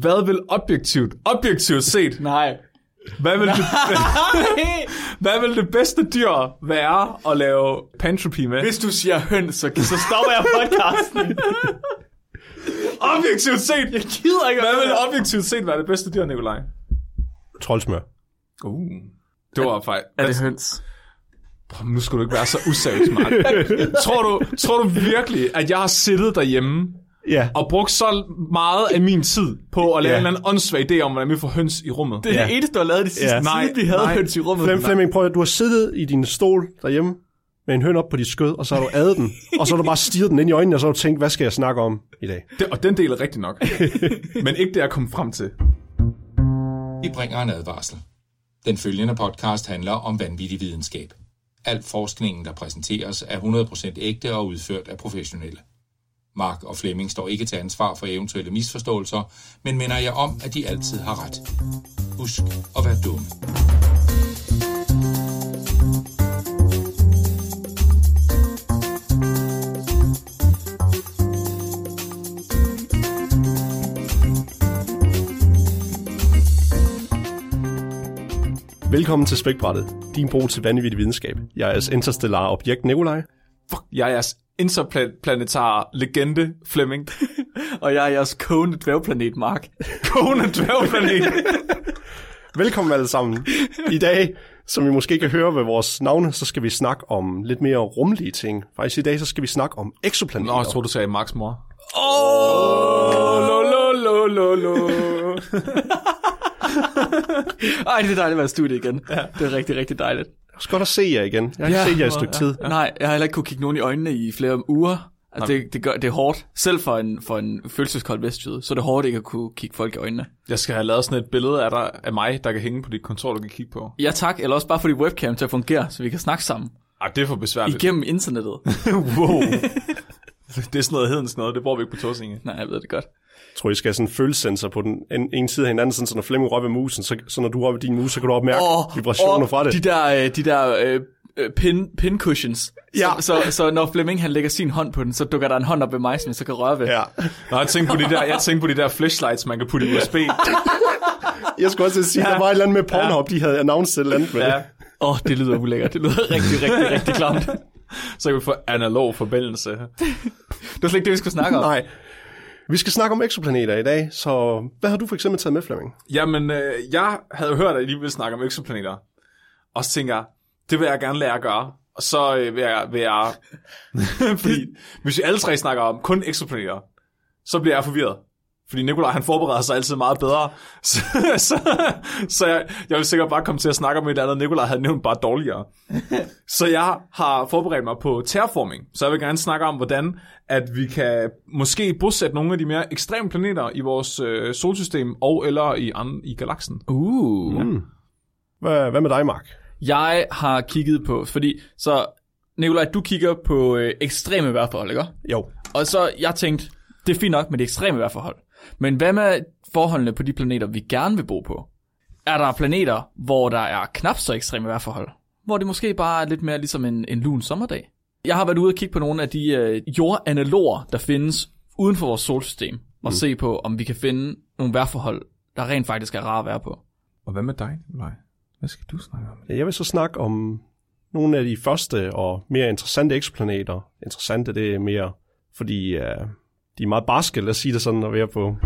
Hvad vil objektivt, objektivt set, Nej. hvad vil, det, hvad vil det bedste dyr være at lave pantropy med? Hvis du siger høns, så, så stopper jeg podcasten. Objektivt set, Jeg gider ikke. hvad vil objektivt set være det bedste dyr, Nikolaj? Troldsmør. Uh, det var faktisk... Er det høns? Prøv, Nu skal du ikke være så useriøs, Mark. tror, du, tror du virkelig, at jeg har siddet derhjemme Ja. og brugt så meget af min tid på at lave Ja. en eller anden åndssvag idé om, hvordan vi får høns i rummet? Det er Ja. det eneste, du har lavet de sidste Ja. nej, Nej, vi havde nej. høns i rummet. Flem, Flemming, prøv at du har siddet i din stol derhjemme med en høn op på dit skød, og så har du adet den, og så har du bare stirret den ind i øjnene, og så har du tænkt, hvad skal jeg snakke om i dag? Det, og den del er rigtig nok. Men ikke det, jeg kom frem til. Vi bringer en advarsel. Den følgende podcast handler om vanvittig videnskab. Al forskningen, der præsenteres, er 100% ægte og udført af professionelle. Mark og Flemming står ikke til ansvar for eventuelle misforståelser, men minder jer om, at de altid har ret. Husk at være dumme. Velkommen til Spækbrættet, din bro til vanvittig videnskab. Jeg er jeres interstellare objekt, Nikolaj. Fuck, jeg er jeres interplanetare legende, Flemming. Og jeg er jeres kogende dværgplanet, Mark. Kone dværgplanet. Velkommen alle sammen. I dag, som I måske kan høre ved vores navne, så skal vi snakke om lidt mere rumlige ting. Faktisk i dag, så skal vi snakke om eksoplaneter. Nå, jeg tror du sagde Max mor. Åh, lo, lo, lo, lo, lo. Ej, det er dejligt at være i studiet igen. Ja. Det er rigtig, rigtig dejligt. Er godt at se jer igen. Jeg har ikke Ja. set jer et stykke tid. Ja. Nej, jeg har heller ikke kunne kigge nogen i øjnene i flere uger. Altså, det, det, gør, det er hårdt. Selv for en, for en følelseskold vestjyde, så er det hårdt ikke at kunne kigge folk i øjnene. Jeg skal have lavet sådan et billede af, dig, af mig, der kan hænge på dit kontor, du kan kigge på. Ja tak, eller også bare få dit webcam til at fungere, så vi kan snakke sammen. Ej, det er for besværligt. Igennem internettet. wow. det er sådan noget hedens noget, det bruger vi ikke på Torsinge. Nej, jeg ved det godt. Jeg tror, I skal have sådan en følelsessensor på den en, en side af hinanden, sådan, så når Flemming rører ved musen, så, så når du rører ved din mus, så kan du opmærke oh, vibrationer åh, fra det. De der, øh, de der øh, øh, pin, pin cushions. Ja. Så, så, så når Flemming han lægger sin hånd på den, så dukker der en hånd op ved mig, som jeg så kan røre ved. Ja. Nå, jeg tænkte på de der, jeg tænkte på de der flashlights, man kan putte i USB. Jeg skulle også sige, ja. der var et eller andet med Pornhub, de havde announceret et eller andet med Ja. det. Åh, oh, det lyder ulækkert. Det lyder rigtig, rigtig, rigtig klamt. Så kan vi få analog forbindelse. Det var slet ikke det, vi skulle snakke om. Nej. Vi skal snakke om eksoplaneter i dag, så hvad har du for eksempel taget med, Flemming? Jamen, øh, jeg havde hørt, at I ville snakke om eksoplaneter. Og så tænker jeg, det vil jeg gerne lære at gøre. Og så øh, vil jeg... Vil jeg fordi hvis vi alle tre snakker om kun eksoplaneter, så bliver jeg forvirret. Fordi Nikolaj, han forbereder sig altid meget bedre. Så, så, så jeg, jeg vil sikkert bare komme til at snakke om et andet, Nikolaj havde nævnt bare dårligere. Så jeg har forberedt mig på terraforming. Så jeg vil gerne snakke om, hvordan at vi kan måske bosætte nogle af de mere ekstreme planeter i vores øh, solsystem og eller i, an, i galaksen. Uh. Mm. Hvad, hvad med dig, Mark? Jeg har kigget på, fordi så Nikolaj, du kigger på øh, ekstreme vejrforhold, ikke? Jo. Og så jeg tænkte, det er fint nok med de ekstreme vejrforhold. Men hvad med forholdene på de planeter, vi gerne vil bo på? Er der planeter, hvor der er knap så ekstreme vejrforhold? Hvor det måske bare er lidt mere ligesom en, en lun sommerdag? Jeg har været ude og kigge på nogle af de øh, jordanaloger, der findes uden for vores solsystem, og se på, om vi kan finde nogle vejrforhold, der rent faktisk er rare at være på. Og hvad med dig, Nikolaj? Hvad skal du snakke om? Ja, Jeg vil så snakke om nogle af de første og mere interessante eksoplaneter. Interessante, det er mere, fordi uh, de er meget barske, lad os sige det sådan, at være på.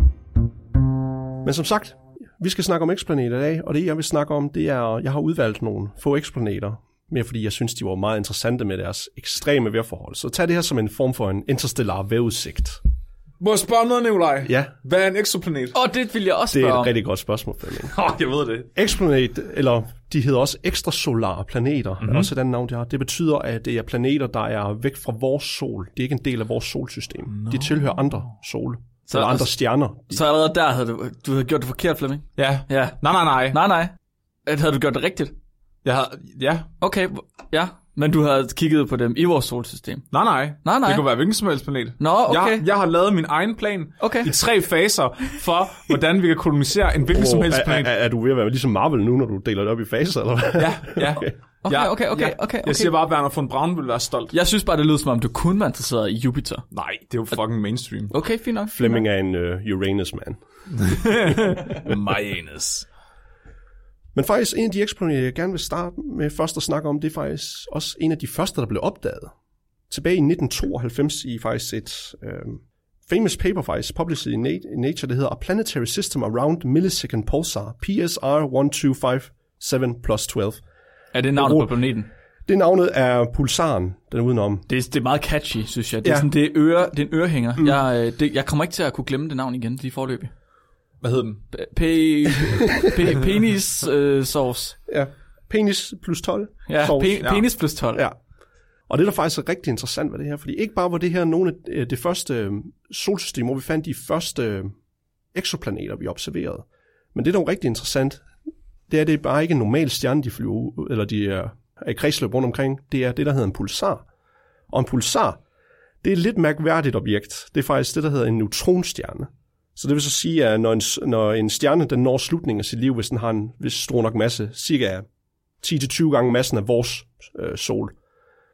Men som sagt, vi skal snakke om eksplaneter i dag, og det jeg vil snakke om, det er, jeg har udvalgt nogle få eksplaneter, mere fordi jeg synes, de var meget interessante med deres ekstreme vejrforhold. Så tag det her som en form for en interstellar vejrudsigt. Må jeg spørge noget, Nikolaj? Ja, Hvad er en eksoplanet? Og det vil jeg også det er spørge et om. rigtig godt spørgsmål, Flemming. Åh, oh, jeg ved det. Exoplanet, eller de hedder også ekstrasolare planeter, mm-hmm. er også et andet navn, de har. Det betyder, at det er planeter, der er væk fra vores sol. Det er ikke en del af vores solsystem. No. De tilhører andre sole. Så- eller andre stjerner. Så allerede der havde du, du havde gjort det forkert, Flemming. Ja. Ja. Nej, nej, nej. Nej, nej. Havde du gjort det rigtigt? Jeg har, ja. Okay, ja. Men du havde kigget på dem i vores solsystem. Nej, nej. Nej, nej. Det kunne være hvilken som helst planet. Nå, okay. Jeg, jeg har lavet min egen plan Okay. i tre faser for, hvordan vi kan kolonisere en hvilken som helst er, planet. er, er, du ved at være ligesom Marvel nu, når du deler det op i faser, eller hvad? Ja, ja. Okay, Ja, okay, okay, ja. okay, okay. Jeg siger bare, at Werner von Braun vil være stolt. Jeg synes bare, det lyder som om, du kun var interesseret i Jupiter. Nej, det er jo fucking mainstream. Okay, fint nok. Fleming er en uh, Uranus-man. Mayanus. Men faktisk en af de eksponenter, jeg gerne vil starte med først at snakke om, det er faktisk også en af de første, der blev opdaget. Tilbage i 1992 i faktisk et øh, famous paper faktisk, published i Na- i Nature, det hedder A Planetary System Around Millisecond Pulsar, PSR 1257 plus 12. Er det navnet på planeten? Det navnet er pulsaren, den er udenom. Det er, det er meget catchy, synes jeg. Det er, Ja. sådan, det er, øre, det er en ørehænger. Mm. Jeg, øh, det, jeg kommer ikke til at kunne glemme det navn igen, lige forløbig. Hvad hed den? P- p- penis øh, sauce. Ja, penis plus 12. Ja, Sauce. pe- penis plus 12. Ja. Og det, der faktisk er rigtig interessant ved det her, fordi ikke bare var det her nogle af øh, det første øh, solsystem, hvor vi fandt de første øh, eksoplaneter, vi observerede. Men det, der er rigtig interessant, det er, at det er bare ikke en normal stjerne, de flyver ud, eller de er, er i kredsløb rundt omkring. Det er det, der hedder en pulsar. Og en pulsar, det er et lidt mærkværdigt objekt. Det er faktisk det, der hedder en neutronstjerne. Så det vil så sige, at når en, når en stjerne den når slutningen af sit liv, hvis den har en hvis stor nok masse, cirka 10-20 gange massen af vores øh, sol,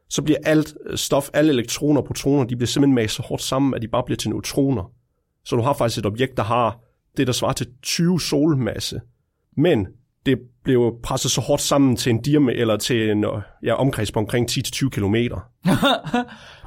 så bliver alt øh, stof, alle elektroner og protoner, de bliver simpelthen masset så hårdt sammen, at de bare bliver til neutroner. Så du har faktisk et objekt, der har det, der svarer til 20 solmasse. Men det blev presset så hårdt sammen til en diame, eller til en øh, ja, omkreds på omkring 10-20 kilometer.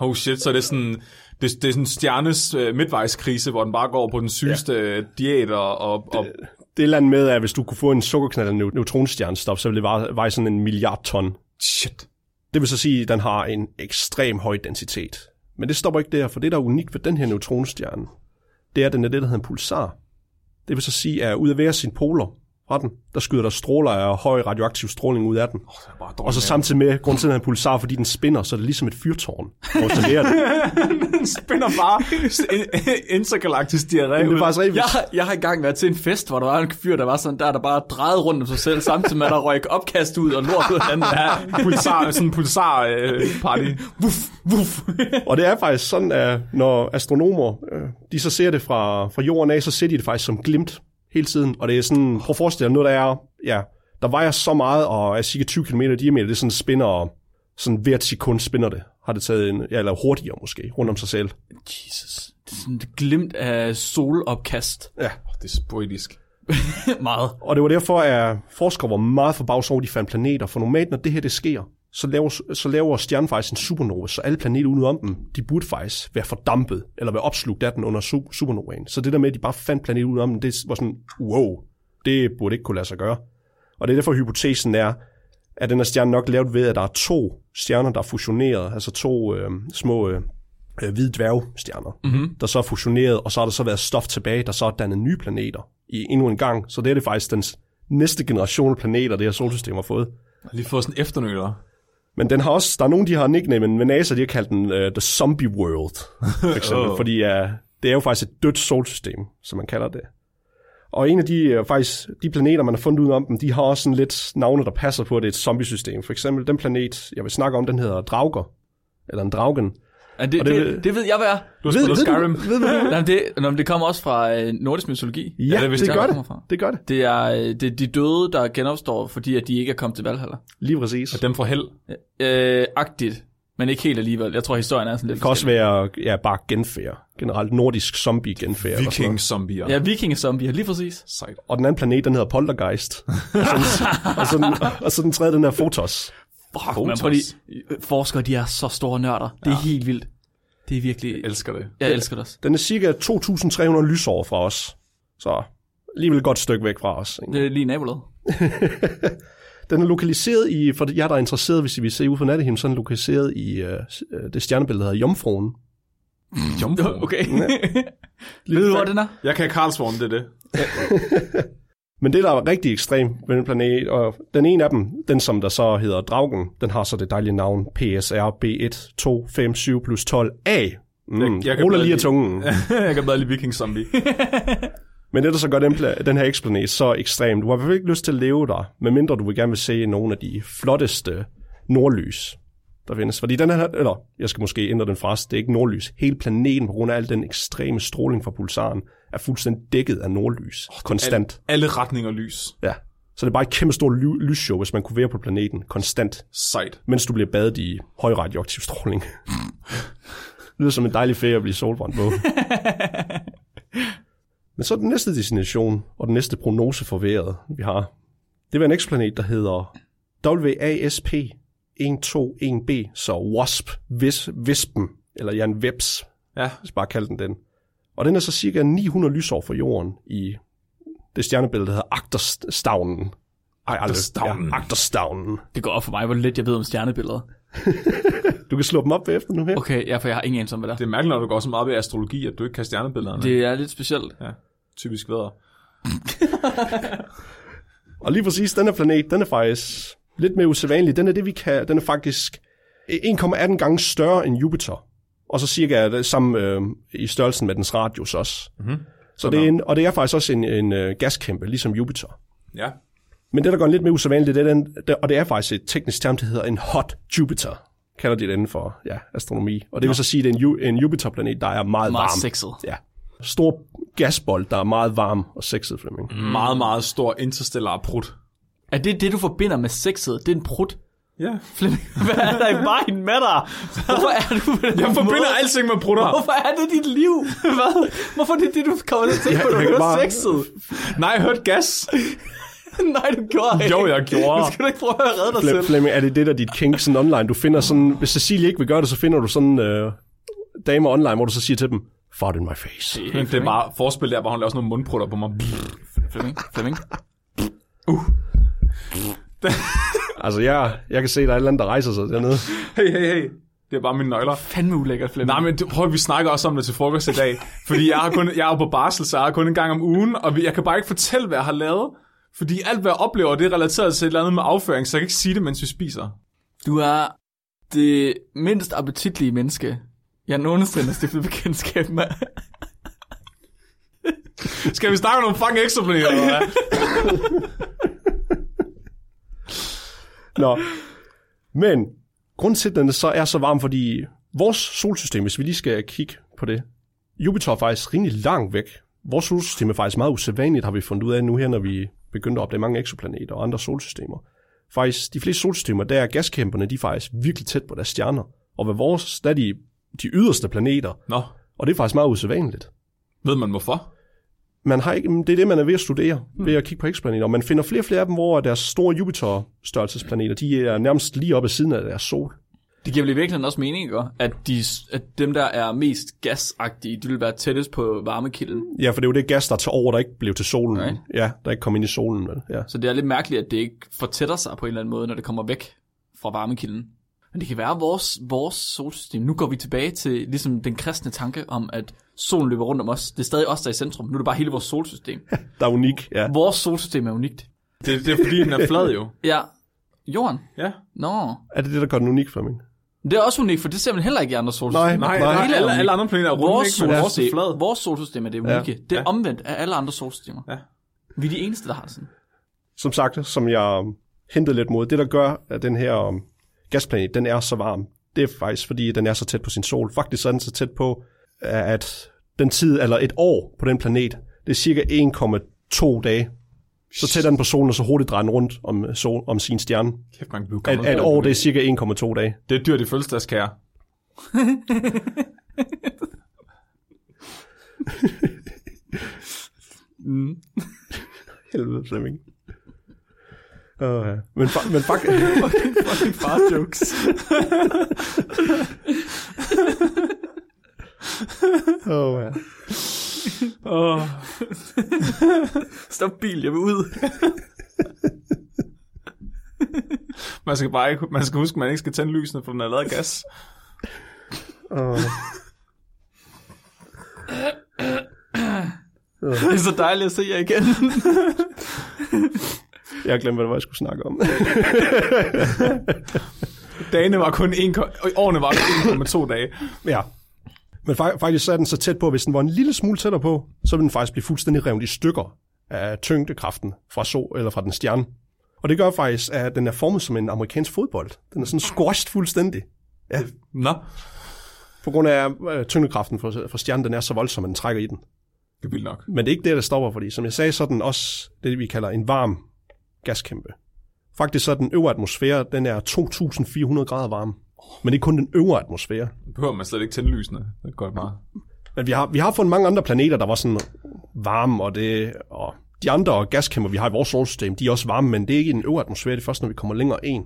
Oh shit, så det sådan, det, det er sådan en stjernes øh, midtvejskrise, hvor den bare går på den sygeste ja. diæt og, og, og Det er et eller andet med, at hvis du kunne få en sukkerknald af neu- neutronstjernestof, så ville det veje, veje sådan en milliard ton. shit. Det vil så sige, at den har en ekstrem høj densitet. Men det stopper ikke der, for det, der er unikt ved den her neutronstjerne, det er, at den er det, der hedder en pulsar. Det vil så sige, at ud af hver sin poler fra den, der skyder der stråler af høj radioaktiv stråling ud af den. Bare Og så samtidig med, grund til, at er en pulsar, fordi den spinner, så er det ligesom et fyrtårn. Den spinner bare intergalaktisk diarré Det er faktisk Jeg, har- jeg har engang været til en fest, hvor der var en fyr, der var sådan der, der bare drejede rundt om sig selv, samtidig med, at der røg opkast ud og lort ud af den. Ja, pulsar, sådan en pulsar øh, party. Wuff, wuff. Og det er faktisk sådan, at når astronomer, øh, de så ser det fra, fra jorden af, så ser de det faktisk som glimt hele tiden. Og det er sådan, prøv at forestille dig noget, der er, ja, der vejer så meget og er cirka 20 km i diameter, det er sådan spinner, sådan hvert sekund spinner det, har det taget en, ja, eller hurtigere måske, rundt om sig selv. Jesus. Det er sådan et glimt af solopkast. Ja. Det er poetisk. Meget. Og det var derfor, at forskere var meget forbavset over, at de fandt planeter, for normalt, når det her det sker, så laver, så laver stjernen faktisk en supernova, så alle planeter ude om dem, de burde faktisk være fordampet, eller være opslugt af den under su- supernovaen. Så det der med, at de bare fandt planeter ude om dem, det var sådan, wow, det burde ikke kunne lade sig gøre. Og det er derfor, hypotesen er, at den her stjerne nok lavet ved, at der er to stjerner, der er fusioneret, altså to øh, små øh, øh, hvide dværgstjerner, mm-hmm. der så er fusioneret, og så har der så været stof tilbage, der så er dannet nye planeter i endnu en gang. Så det er det faktisk den næste generation af planeter, det her solsystem har fået. Lige fået sådan en efternøler. Men den har også, der er nogen, de har nickname, men NASA, de har kaldt den uh, The Zombie World, for eksempel, Åh. fordi uh, det er jo faktisk et dødt solsystem, som man kalder det. Og en af de, uh, faktisk, de planeter, man har fundet ud om dem, de har også sådan lidt navne, der passer på, at det er et zombie-system. For eksempel den planet, jeg vil snakke om, den hedder Drauger, eller en Draugen. Ja, det, Og det, det- det, det ved jeg, hvad er. Du har spillet Skyrim. Ved, ved, ved, Nej, men det, nå, men det kommer også fra øh, nordisk mytologi. ja, det det, det jeg, gør det. kommer fra. Det gør det. Det er, øh, det er de døde, der genopstår, fordi at de ikke er kommet til Valhalla. Lige præcis. Og dem fra held. Øh, agtigt, men ikke helt alligevel. Jeg tror, historien er sådan lidt Det kan også være ja, bare genfærd. Generelt nordisk zombie genfærd. eller sådan noget. Viking-zombier. Ja, vikingesombier, lige præcis. Sejt. Og den anden planet, den hedder Poltergeist. og, så, og, så den, og så den tredje, den er Photos. Fuck, Fotos. man, fordi øh, forskere, de er så store nørder. Det er helt vildt. Det er virkelig... Jeg elsker det. Jeg elsker det også. Den er cirka 2.300 lysår fra os. Så alligevel et godt stykke væk fra os. Ikke? Det er lige nabolaget. Den er lokaliseret i, for jer der er interesseret, hvis I vil se ud på nattehimlen, så er den lokaliseret i uh, det stjernebillede, der hedder Jomfruen. Jomfru. Okay. Ved du, hvor den er? Jeg kan Karlsvogn, det er det. Men det, der er rigtig ekstremt ved den planet, og den ene af dem, den som der så hedder Draugen, den har så det dejlige navn PSR B1257 plus 12A. Mm, Jeg- jeg ruller lige af tungen. jeg kan bedre lide Viking-zombie. Men det, der så gør den, den her eksplanet så ekstrem, du har ikke lyst til at leve der, medmindre du vil gerne vil se nogle af de flotteste nordlys, der findes. Fordi den her, eller jeg skal måske ændre den fra det er ikke nordlys. Hele planeten, på grund af al den ekstreme stråling fra pulsaren, er fuldstændig dækket af nordlys. konstant. Alle retninger lys. Ja. Så det er bare et kæmpe stort ly- lysshow, hvis man kunne være på planeten konstant, Sejt. mens du bliver badet i høj radioaktiv stråling. lyder som en dejlig ferie at blive solbrændt på. Men så den næste destination, og den næste prognose for vejret, vi har, det var en eksplanet, der hedder WASP 121b, så WASP, vis, Vispen, eller Jan Webs, Ja, hvis bare kalde den den. Og den er så cirka 900 lysår fra jorden i det stjernebillede, der hedder Agterstavnen. Ej. Agterstavnen. Ja, Agterstavnen. Det går op for mig, hvor lidt jeg ved om stjernebilleder. Du kan slå dem op efter nu her. Okay, ja, for jeg har ingen anelse om, hvad der det er mærkeligt, når du går så meget ved astrologi, at du ikke kan stjernebillederne. Det er lidt specielt. Ja, typisk vædder. Og lige præcis, den her planet, den er faktisk lidt mere usædvanlig. Den er det, vi kan, den er faktisk 1,18 gange større end Jupiter. Og så cirka det samme øh, i størrelsen med dens radius også. Mhm. Så det er en, og det er faktisk også en, en øh, gaskæmpe, ligesom Jupiter. Ja. Men det, der den lidt mere usædvanligt, det er den, det, og det er faktisk et teknisk term, der hedder en hot Jupiter. Kalder de det inden for ja, astronomi. Og det vil så sige, at det er en, Ju- en Jupiter-planet, der er meget, Meget varm. sexet. Ja. Stor gasbold, der er meget varm og sexet, Flemming. Mm. Meget, meget stor interstellar prut. Er det det, du forbinder med sexet? Det er en prut. Ja. Flemming, hvad er der i vejen med dig? Hvorfor er du på den Jeg forbinder måde? alting med prutter. Hvorfor er det dit liv? Hvad? Hvorfor er det det, du kommer til at tænke på, når du hører bare- sexet? Nej, jeg hørte gas. Nej, du gjorde ikke. Jo, jeg gjorde. Nu skal du ikke prøve at redde dig Flem, selv. Flemming, er det det, der er dit kink sådan online? Du finder sådan, hvis Cecilie ikke vil gøre det, så finder du sådan øh, damer online, hvor du så siger til dem, fart in my face. Men det er bare forspil der, hvor han laver sådan nogle mundprutter på mig. Flemming, Flemming. Altså, jeg, jeg kan se, der er et eller andet, der rejser sig dernede. Hey, hey, hey. Det er bare mine nøgler. Fandme ulækkert, Flemming. Nej, men prøv, vi snakker også om det til frokost i dag. Fordi jeg, har kun, jeg er jo på barsel, så jeg har kun en gang om ugen, og jeg kan bare ikke fortælle, hvad jeg har lavet. Fordi alt, hvad jeg oplever, det er relateret til et eller andet med afføring, så jeg kan ikke sige det, mens vi spiser. Du er det mindst appetitlige menneske, jeg nogensinde har stiftet bekendtskab med. Skal vi snakke om nogle fucking ekstraplaneter, eller hvad? Nå. Men, grund til, at den så er så varm, fordi vores solsystem, hvis vi lige skal kigge på det, Jupiter er faktisk rimelig langt væk. Vores solsystem er faktisk meget usædvanligt, har vi fundet ud af nu her, når vi begynder at opdage mange eksoplaneter og andre solsystemer. Faktisk, de fleste solsystemer, der er gaskæmperne, de er faktisk virkelig tæt på deres stjerner. Og ved vores, der er de, de yderste planeter, Nå, og det er faktisk meget usædvanligt. ved man hvorfor? Man har ikke, det er det, man er ved at studere, ved at kigge på eksplaneter. Og man finder flere og flere af dem, hvor deres store Jupiter-størrelsesplaneter, de er nærmest lige oppe ved siden af deres sol. Det giver vel i virkeligheden også mening, ikke? At, de, at dem, der er mest gasagtige, de vil være tættest på varmekilden. Ja, for det er jo det gas, der tager over, der ikke blev til solen. Nej. Ja, der ikke kom ind i solen. Vel? Ja. Så det er lidt mærkeligt, at det ikke fortætter sig på en eller anden måde, når det kommer væk fra varmekilden. Men det kan være, at vores, vores solsystem, nu går vi tilbage til ligesom den kristne tanke om, at solen løber rundt om os. Det er stadig os, der er i centrum. Nu er det bare hele vores solsystem. Der er unik, ja. Vores solsystem er unikt. Det, det er fordi, den er flad jo. Ja, jorden. Ja. Nå. Er det det, der gør den unik for mig? Det er også unikt, for det ser man heller ikke i andre solsystemer. Nej, Nej, Nej, hele alle, alle andre planeter er runde, Vores, ikke? Men vores er flad. vores solsystem er det unikke. Det er Ja. omvendt af alle andre solsystemer. Ja. Vi er de eneste, der har det sådan. Som sagt, som jeg hentede lidt mod, det der gør, at den her um, gasplanet, den er så varm, det er faktisk, fordi den er så tæt på sin sol. Faktisk er den så tæt på, at den tid, eller et år på den planet, det er cirka 1,2 dage. Så tæt er den på solen, og så hurtigt drejer den rundt om, sol, om sin stjerne. Kæft, man At, gammel. at et år, det er cirka 1,2 dage. Det er dyrt i fødselsdagskære. Helvede, Flemming. Uh, ja. Men, fa- men fuck, Fucking far jokes. oh, ja. Oh. Stop bil, jeg vil ud. Man skal bare ikke, man skal huske, at man ikke skal tænde lysene, for den er lavet af gas. Oh. Det er så dejligt at se jer igen. Jeg har glemt, hvad det var, jeg skulle snakke om. Dagene var kun 1, årene var kun 1,2 dage. ja. Men fa- faktisk så er den så tæt på, hvis den var en lille smule tættere på, så vil den faktisk blive fuldstændig revet i stykker af tyngdekraften fra sol eller fra den stjerne. Og det gør faktisk, at den er formet som en amerikansk fodbold. Den er sådan squashed fuldstændig. Ja, Nå, på grund af øh, tyngdekraften fra, fra stjernen, den er så voldsom, at den trækker i den. det er vildt nok. Men det er ikke det, der stopper, fordi som jeg sagde, så er den også det, vi kalder en varm gaskæmpe. Faktisk så er den øvre atmosfære, den er 2.400 grader varm. Men det er kun den øvre atmosfære. behøver man slet ikke tænde lysene. Det godt meget. Men vi har, vi har fundet mange andre planeter, der var sådan varme, og, det, og de andre gaskæmper, vi har i vores solsystem, de er også varme, men det er ikke i den øvre atmosfære, det er først, når vi kommer længere ind.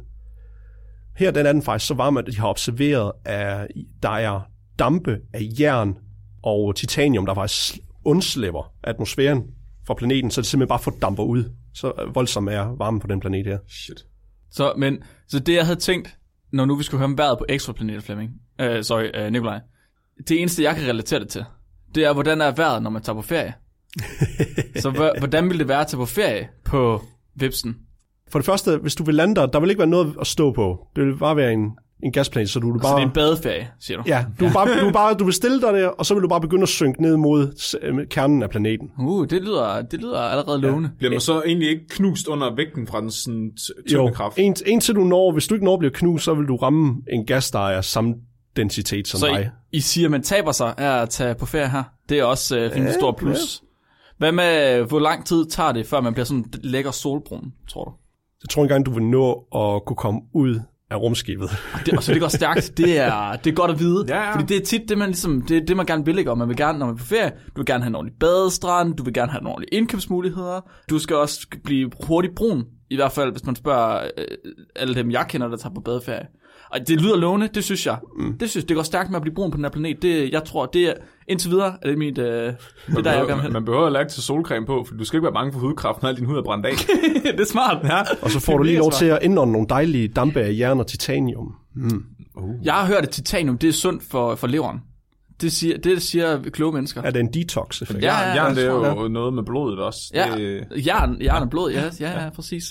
Her den er den faktisk så varm, at de har observeret, at der er dampe af jern og titanium, der faktisk undslipper atmosfæren fra planeten, så det simpelthen bare fordamper ud. Så voldsomt er varmen på den planet her. Shit. Så, men, så det, jeg havde tænkt, når nu vi skulle høre om vejret på ekstraplaneter, Flemming, uh, sorry, uh, Nikolaj, det eneste, jeg kan relatere det til, det er, hvordan er vejret, når man tager på ferie. så hvordan ville det være at tage på ferie på Vipsen? For det første, hvis du vil lande der, der vil ikke være noget at stå på. Det vil bare være en, en gasplanet, så du vil Så bare... det er en badeferie, siger du? Ja, du, ja. Bare, du, bare, du vil stille dig der, og så vil du bare begynde at synke ned mod øh, kernen af planeten. Uh, det lyder, det lyder allerede lovende. Bliver man så egentlig ikke knust under vægten fra den sådan Jo, tyngdekraft? en, indtil du når, hvis du ikke når at blive knust, så vil du ramme en gas, der er samme densitet som Så I, dig. I siger, at man taber sig af at tage på ferie her. Det er også uh, rimelig stor plus. Hvad med, hvor lang tid tager det, før man bliver sådan lækker solbrun, tror du? Jeg tror engang, du vil nå at kunne komme ud af rumskibet. Det, og så det går stærkt. Det er, det er godt at vide. Ja, ja. Fordi det er tit det, man, ligesom, det, er det, man gerne vil, ikke? Og man vil gerne, når man er på ferie, du vil gerne have en ordentlig badestrand, du vil gerne have nogle ordentlige indkøbsmuligheder. Du skal også blive hurtigt brun, i hvert fald, hvis man spørger øh, alle dem, jeg kender, der tager på badeferie. Og det lyder lovende, det synes jeg. Mm. Det synes det går stærkt med at blive brun på den her planet. Det, jeg tror, det er indtil videre, er det mit, øh, det er Man der, jeg gerne behøver, vil. man behøver heller ikke til solcreme på, for du skal ikke være bange for hudkræft, når al din hud er brændt af. det er smart. Ja. Og så får du lige lov til at indånde nogle dejlige dampe af jern og titanium. Jeg har hørt, at titanium, det er sundt for, for leveren. Det siger, det siger kloge mennesker. Er det en detox-effekt? Ja, Ja, Jern, det er jo noget med blodet også. Ja, Det, jern, jern og blod, ja, ja, ja, præcis.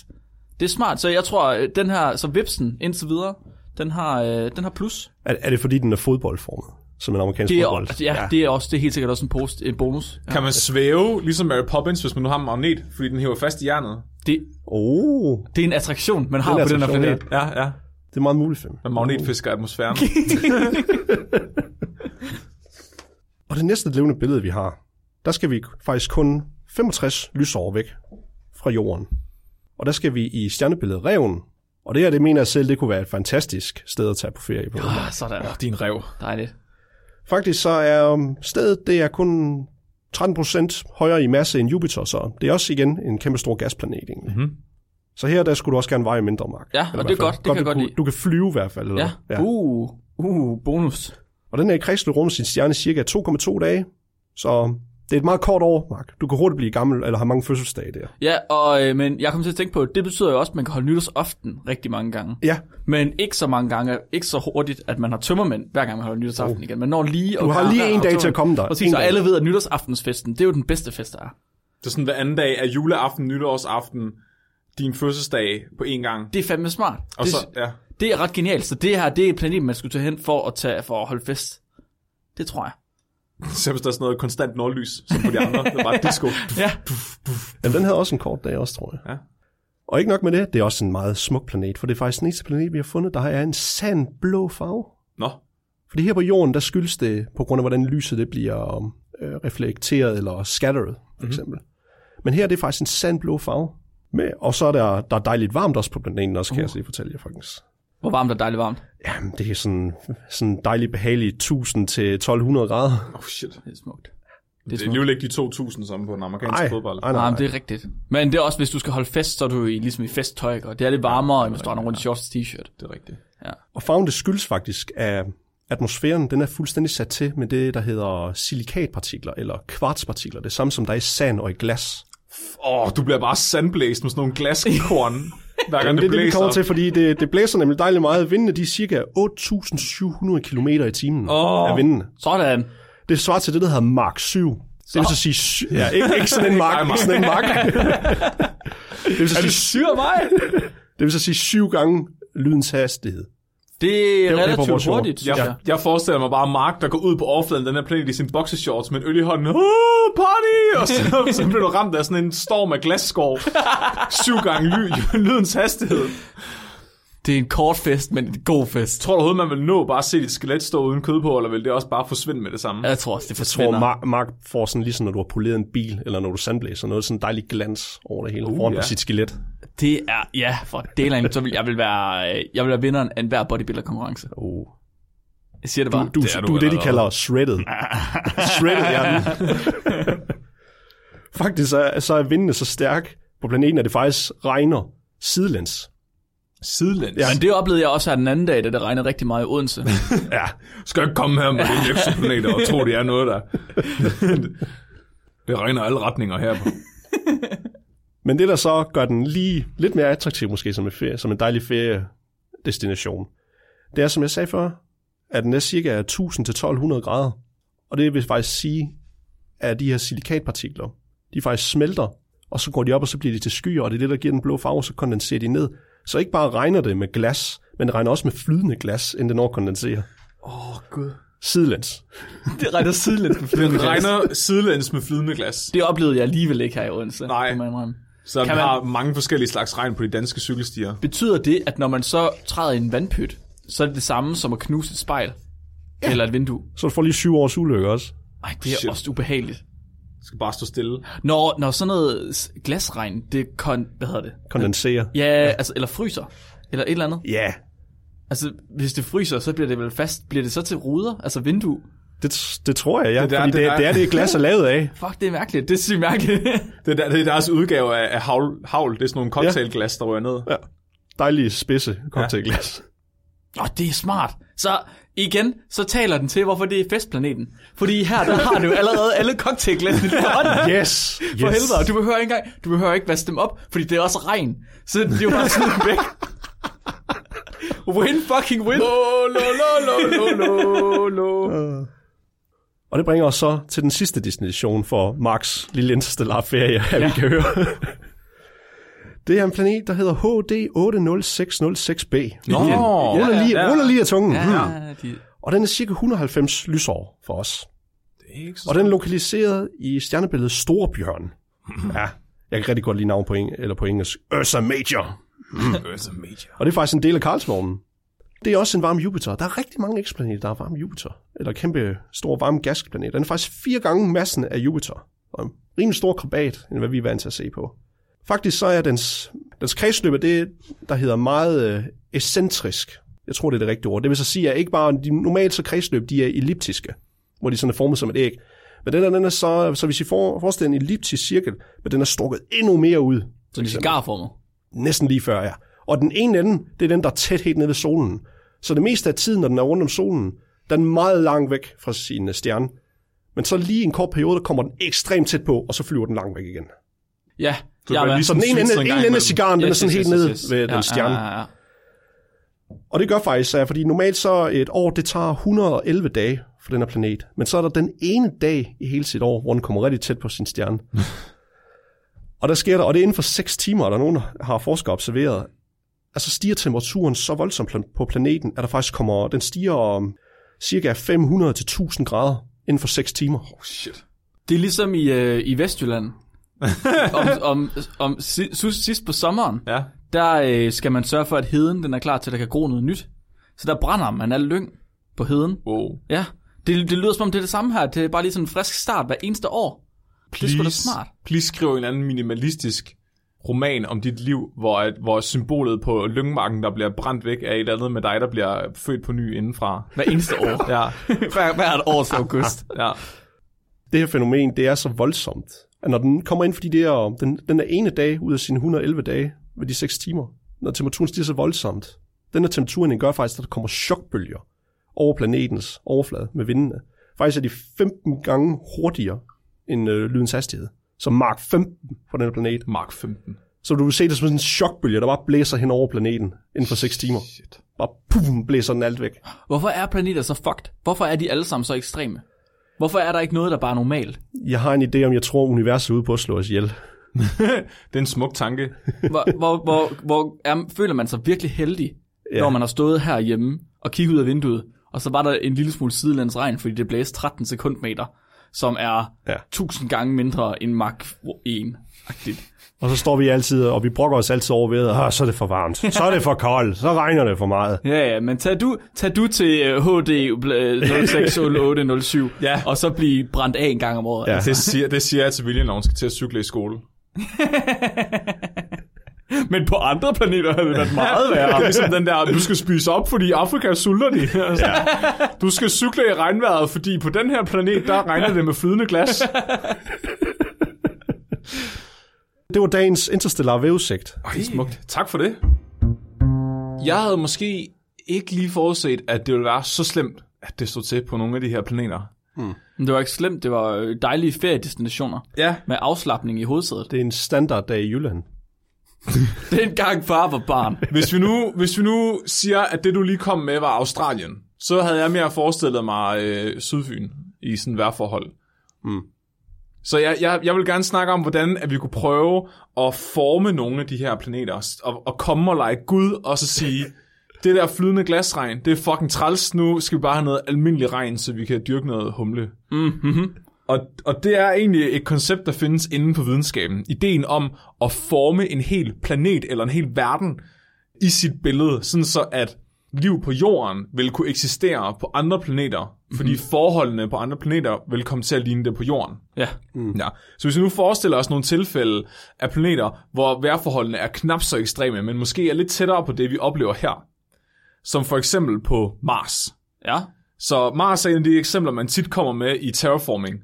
Det er smart, så jeg tror, øh, den her, så vipsen indtil videre, den har, øh, den har plus. Er, er det fordi, den er fodboldformet? Som en amerikansk Det er, fodbold? ja, ja, det er også, det er helt sikkert også en, post, en bonus. Ja. kan man svæve, ligesom Mary Poppins, hvis man nu har en magnet, fordi den hæver fast i jernet? Det, Oh, det er en attraktion, man har Det er en på den her planet. Ja, ja. det er meget muligt, Fem. Man magnetfisker atmosfæren. Og det næste levende billede, vi har, der skal vi faktisk kun 65 lysår væk fra jorden. Og der skal vi i stjernebilledet Reven. Og det her, det mener jeg selv, det kunne være et fantastisk sted at tage på ferie på. Ah, sådan. Din rev. Dejligt. Faktisk så er um, stedet, det er kun 13% højere i masse end Jupiter, så det er også igen en kæmpe stor gasplanet egentlig. Mhm. Så her, der skulle du også gerne veje mindre, Mark. Ja, og det er godt, det kan jeg du, godt lide. Du kan flyve i hvert fald. Eller? Ja. ja. Uh, uh, bonus. Og den er i kredsløb rundt sin stjerne cirka 2,2 dage. Så det er et meget kort år, Mark. Du kan hurtigt blive gammel, eller have mange fødselsdage der. Ja, og, øh, men jeg kom til at tænke på, det betyder jo også, at man kan holde nytårsaften rigtig mange gange. Ja, Men ikke så mange gange, ikke så hurtigt, at man har tømmermænd, hver gang man holder nytårsaften oh. igen. Man når lige du har lige en dag til at komme der. Præcis, og dag. alle ved, at nytårsaftensfesten, det er jo den bedste fest, der er. Det er sådan hver anden dag af juleaften, nytårsaften, din fødselsdag på én gang. Det er fandme smart. Og det, så, ja. det er ret genialt, så det her, det er planeten, man skulle tage hen for at, tage, for at holde fest. Det tror jeg. Så hvis der er sådan noget konstant nordlys, som på de andre, det er bare disco. Ja. Jamen, den havde også en kort dag også, tror jeg. Ja. Og ikke nok med det, det er også en meget smuk planet, for det er faktisk den eneste planet, vi har fundet, der er en sand blå farve. Nå, Fordi her på jorden, der skyldes det på grund af, hvordan lyset det bliver øh, reflekteret eller scattered, for eksempel. Men her er det faktisk en sandblå farve. Med, og så er der, der er dejligt varmt også på planeten, også kan uh. jeg lige fortælle jer faktisk. Hvor varmt og dejligt varmt. Jamen, det er sådan, sådan dejligt behageligt 1000 til 1200 grader. oh shit. Det er smukt. Det er alligevel ikke de 2.000 som på den amerikanske Ej, fodbold. ej, Nej, nej, men det er rigtigt. Men det er også, hvis du skal holde fest, så er du i, ligesom i festtøj, og det er lidt varmere, end hvis du har en rundt shorts t-shirt. Det er rigtigt. Og farven, det skyldes faktisk, at atmosfæren, den er fuldstændig sat til med det, der hedder silikatpartikler, eller kvartspartikler. Det samme som der er i sand og i glas. Åh, oh, du bliver bare sandblæst med sådan nogle glaskorn, hver gang det, det er det, vi blæser. kommer til, fordi det, det blæser nemlig dejligt meget. Vindene, de er cirka 8.700 km i timen Åh. af vindene. Sådan. Det svarer til det, der hedder Mark 7. Det vil så sige, sy- ja, ikke, ikke sådan en mark, ikke sådan en mark. det, vil så Er sige, du syr mig? det vil så sige syv gange lydens hastighed. Det er det er relativt hurtigt, synes Jeg, jeg. jeg forestiller mig bare Mark, der går ud på overfladen af den her planet i sin boxershorts med en øl i hånden. Oh, party! Og så, så bliver du ramt af sådan en storm af glasskår. Syv gange ly, lydens hastighed. Det er en kort fest, men en god fest. Tror du overhovedet, man vil nå bare at se dit skelet stå uden kød på, eller vil det også bare forsvinde med det samme? Jeg tror også, det Jeg tror, forsvinder. Mark, Mark får sådan ligesom, når du har poleret en bil, eller når du sandblæser, noget sådan dejlig glans over det hele, Uh, foran ja. på sit skelet. Det er, ja, for delen, så vil jeg vil være, øh, jeg vil være vinderen af enhver bodybuilder-konkurrence. Uh. Jeg siger det bare. Du, Det er du, du du er det, de kalder shredded. shredded, ja. faktisk så er, så er vindene så stærk på planeten, at det faktisk regner sidelæns. Sidelæns. Ja. Men det oplevede jeg også her den anden dag, da det regnede rigtig meget i Odense. Ja, Skal ikke komme her med de exoplaneter og tro, det er noget, der... det regner alle retninger her på. Men det, der så gør den lige lidt mere attraktiv måske som en, ferie, som en dejlig feriedestination, det er, som jeg sagde før, at den er cirka 1000-1200 grader. Og det vil faktisk sige, at de her silikatpartikler, de faktisk smelter, og så går de op, og så bliver de til skyer, og det er det, der giver den blå farve, så kondenserer de ned. Så ikke bare regner det med glas, men det regner også med flydende glas, inden det når at kondensere. Åh, oh, gud. Sidelæns. det regner sidelæns med flydende Den glas. regner sidelæns med flydende glas. Det oplevede jeg alligevel ikke her i Odense. Nej. indrømme. Så vi Kan man- har mange forskellige slags regn på de danske cykelstier. Betyder det, at når man så træder i en vandpyt, så er det det samme som at knuse et spejl? Ja. Eller et vindue? Så du får lige syv års ulykke også. Ej, det er Shit. også ubehageligt. Skal bare stå stille. Når, når sådan noget glasregn, det kon, hvad hedder det? Kondensere. Ja, altså, eller fryser. Eller et eller andet. Ja, Altså, hvis det fryser, så bliver det vel fast. Bliver det så til ruder? Altså vindue? det, det tror jeg, ja. Det Det er er, der- fordi det det, er det, der- er det, glas er lavet af. Fuck, det er mærkeligt. Det er sygt mærkeligt. Det er, der, det er deres udgave af, af havl, havl. Det er sådan nogle cocktailglas, der rører ned. Ja. Dejlige spidse cocktailglas. Åh, det er smart. Så igen, så taler den til, hvorfor det er festplaneten. Fordi her, der har du jo allerede alle cocktailglasene i din hånd. Ja. Yes, yes. For helvede, du behøver ikke engang, du behøver ikke vaske dem op, fordi det er også regn. Så det er jo bare sådan væk. Win fucking win. Lo, lo, lo, lo, lo, lo, lo. Og det bringer os så til den sidste destination for Marks lille interstellar ferie. Ja. vi kan høre. Det er en planet, der hedder HD 80606b. Nå, Ruller lige, ja. ruller lige af tungen. Ja. Ja, de, Og den er cirka 190 lysår for os. Det er ikke så Og den er lokaliseret i stjernebilledet Storbjørn. Ja, jeg kan rigtig godt lide navn på, eng- eller på engelsk. Ursa Major. Ursa Major. Og det er faktisk en del af Karlsvognen. Det er også en varm Jupiter. Der er rigtig mange eksoplaneter, der er varm Jupiter. Eller kæmpe stor varm gasplanet. Den er faktisk fire gange massen af Jupiter. Og en rimelig stor krabat, end hvad vi er vant til at se på. Faktisk så er dens, dens kredsløb det, der hedder meget øh, excentrisk. Jeg tror, det er det rigtige ord. Det vil så sige, at ikke bare de normalt så kredsløb, de er elliptiske, hvor de sådan er formet som et æg. Men den er, den er så, så hvis I får, forestiller en elliptisk cirkel, men den er strukket endnu mere ud. så de er cigarformet. Næsten lige før, ja. Og den ene ende, det er den, der er tæt helt nede ved solen. Så det meste af tiden, når den er rundt om solen, den er meget langt væk fra sin øh, stjerne. Men så lige en kort periode, der kommer den ekstremt tæt på, og så flyver den langt væk igen. Ja, Er med. ligesom- Så den ene ende, en ende af cigaren, den er Yes, sådan yes, helt yes, nede yes. ved Ja, den stjerne. Ja, ja, ja. Og det gør faktisk, at fordi normalt så et år, det tager 111 dage for den her planet. Men så er der den ene dag i hele sit år, hvor den kommer rigtig tæt på sin stjerne. og der sker der, og det er inden for 6 timer, der er nogen, har forskere observeret, altså stiger temperaturen så voldsomt på planeten, at der faktisk kommer, den stiger om cirka 500 til 1000 grader inden for 6 timer. Oh, shit. Det er ligesom i, øh, i Vestjylland. Om, om, om si- sidst, sidst på sommeren, Ja. der øh, skal man sørge for, at heden den er klar til, at der kan gro noget nyt. Så der brænder man alle lyng på heden. Wow. Ja, det, det lyder som om det er det samme her. Det er bare lige sådan en frisk start hver eneste år. Det er sgu da smart. please skriv en eller anden minimalistisk roman om dit liv, hvor, at, hvor symbolet på lyngmarken, der bliver brændt væk, er et eller andet med dig, der bliver født på ny indenfra. Hver eneste år. Ja, hver, hvert års august. ja. Det her fænomen, det er så voldsomt, at når den kommer ind, fordi det er, den, den er ene dag ud af sine 111 dage ved de 6 timer, når temperaturen stiger så voldsomt, den her temperaturen den gør faktisk, at der kommer chokbølger over planetens overflade med vindene. Faktisk er de 15 gange hurtigere end øh, lydens hastighed. Så Mark 15 på den her planet. Mark 15. Så du vil se det som sådan en chokbølge, der bare blæser hen over planeten inden for 6 timer. Shit. Bare pum, blæser den alt væk. Hvorfor er planeter så fucked? Hvorfor er de alle sammen så ekstreme? Hvorfor er der ikke noget, der bare er normalt? Jeg har en idé om, jeg tror, universet er ude på at slå os ihjel. Det er en smuk tanke. Hvor, hvor, hvor, hvor er, føler man sig virkelig heldig, Ja. når man har stået herhjemme og kigget ud af vinduet, og så var der en lille smule sidelands regn, fordi det blæste 13 sekundmeter. som er Ja. tusind gange mindre end Mach 1. -agtigt. Og så står vi altid, og vi brokker os altid over ved, at så er det for varmt, så er det for koldt, så regner det for meget. Ja, ja, men tag du, tag du til øh, HD bl- 060807, Ja. og så blive brændt af en gang om året. Ja. Det siger, det siger jeg til William, når hun skal til at cykle i skole. Men på andre planeter havde det været meget Ja, værre. ligesom den der, du skal spise op, fordi i Afrika sulter de. Altså, Du skal cykle i regnvejret, fordi på den her planet, der regner det med flydende glas. Det var dagens interstellar vævesigt. Ej, smukt. Tak for det. Jeg havde måske ikke lige forudset, at det ville være så slemt, at det stod til på nogle af de her planeter. Men det var ikke slemt, det var øh, dejlige feriedestinationer Ja, med afslappning i hovedsædet. Det er en standarddag i Jylland. Den gang far var barn. hvis vi, nu, hvis vi nu siger, at det du lige kom med var Australien, så havde jeg mere forestillet mig øh, Sydfyn i sådan vejrforhold. Mm. Så jeg, jeg, jeg vil gerne snakke om, hvordan at vi kunne prøve at forme nogle af de her planeter, og, og komme og lege Gud, og så sige, det der flydende glasregn, det er fucking træls, nu skal vi bare have noget almindelig regn, så vi kan dyrke noget humle. Mm-hmm. Og, og det er egentlig et koncept, der findes inden for videnskaben. Ideen om at forme en hel planet eller en hel verden i sit billede, sådan så at liv på jorden vil kunne eksistere på andre planeter, fordi mm-hmm. forholdene på andre planeter vil komme til at ligne det på jorden. Ja. Mm. Ja. Så hvis vi nu forestiller os nogle tilfælde af planeter, hvor vejrforholdene er knap så ekstreme, men måske er lidt tættere på det, vi oplever her, som for eksempel på Mars. Ja. Så Mars er en af de eksempler, man tit kommer med i terraforming,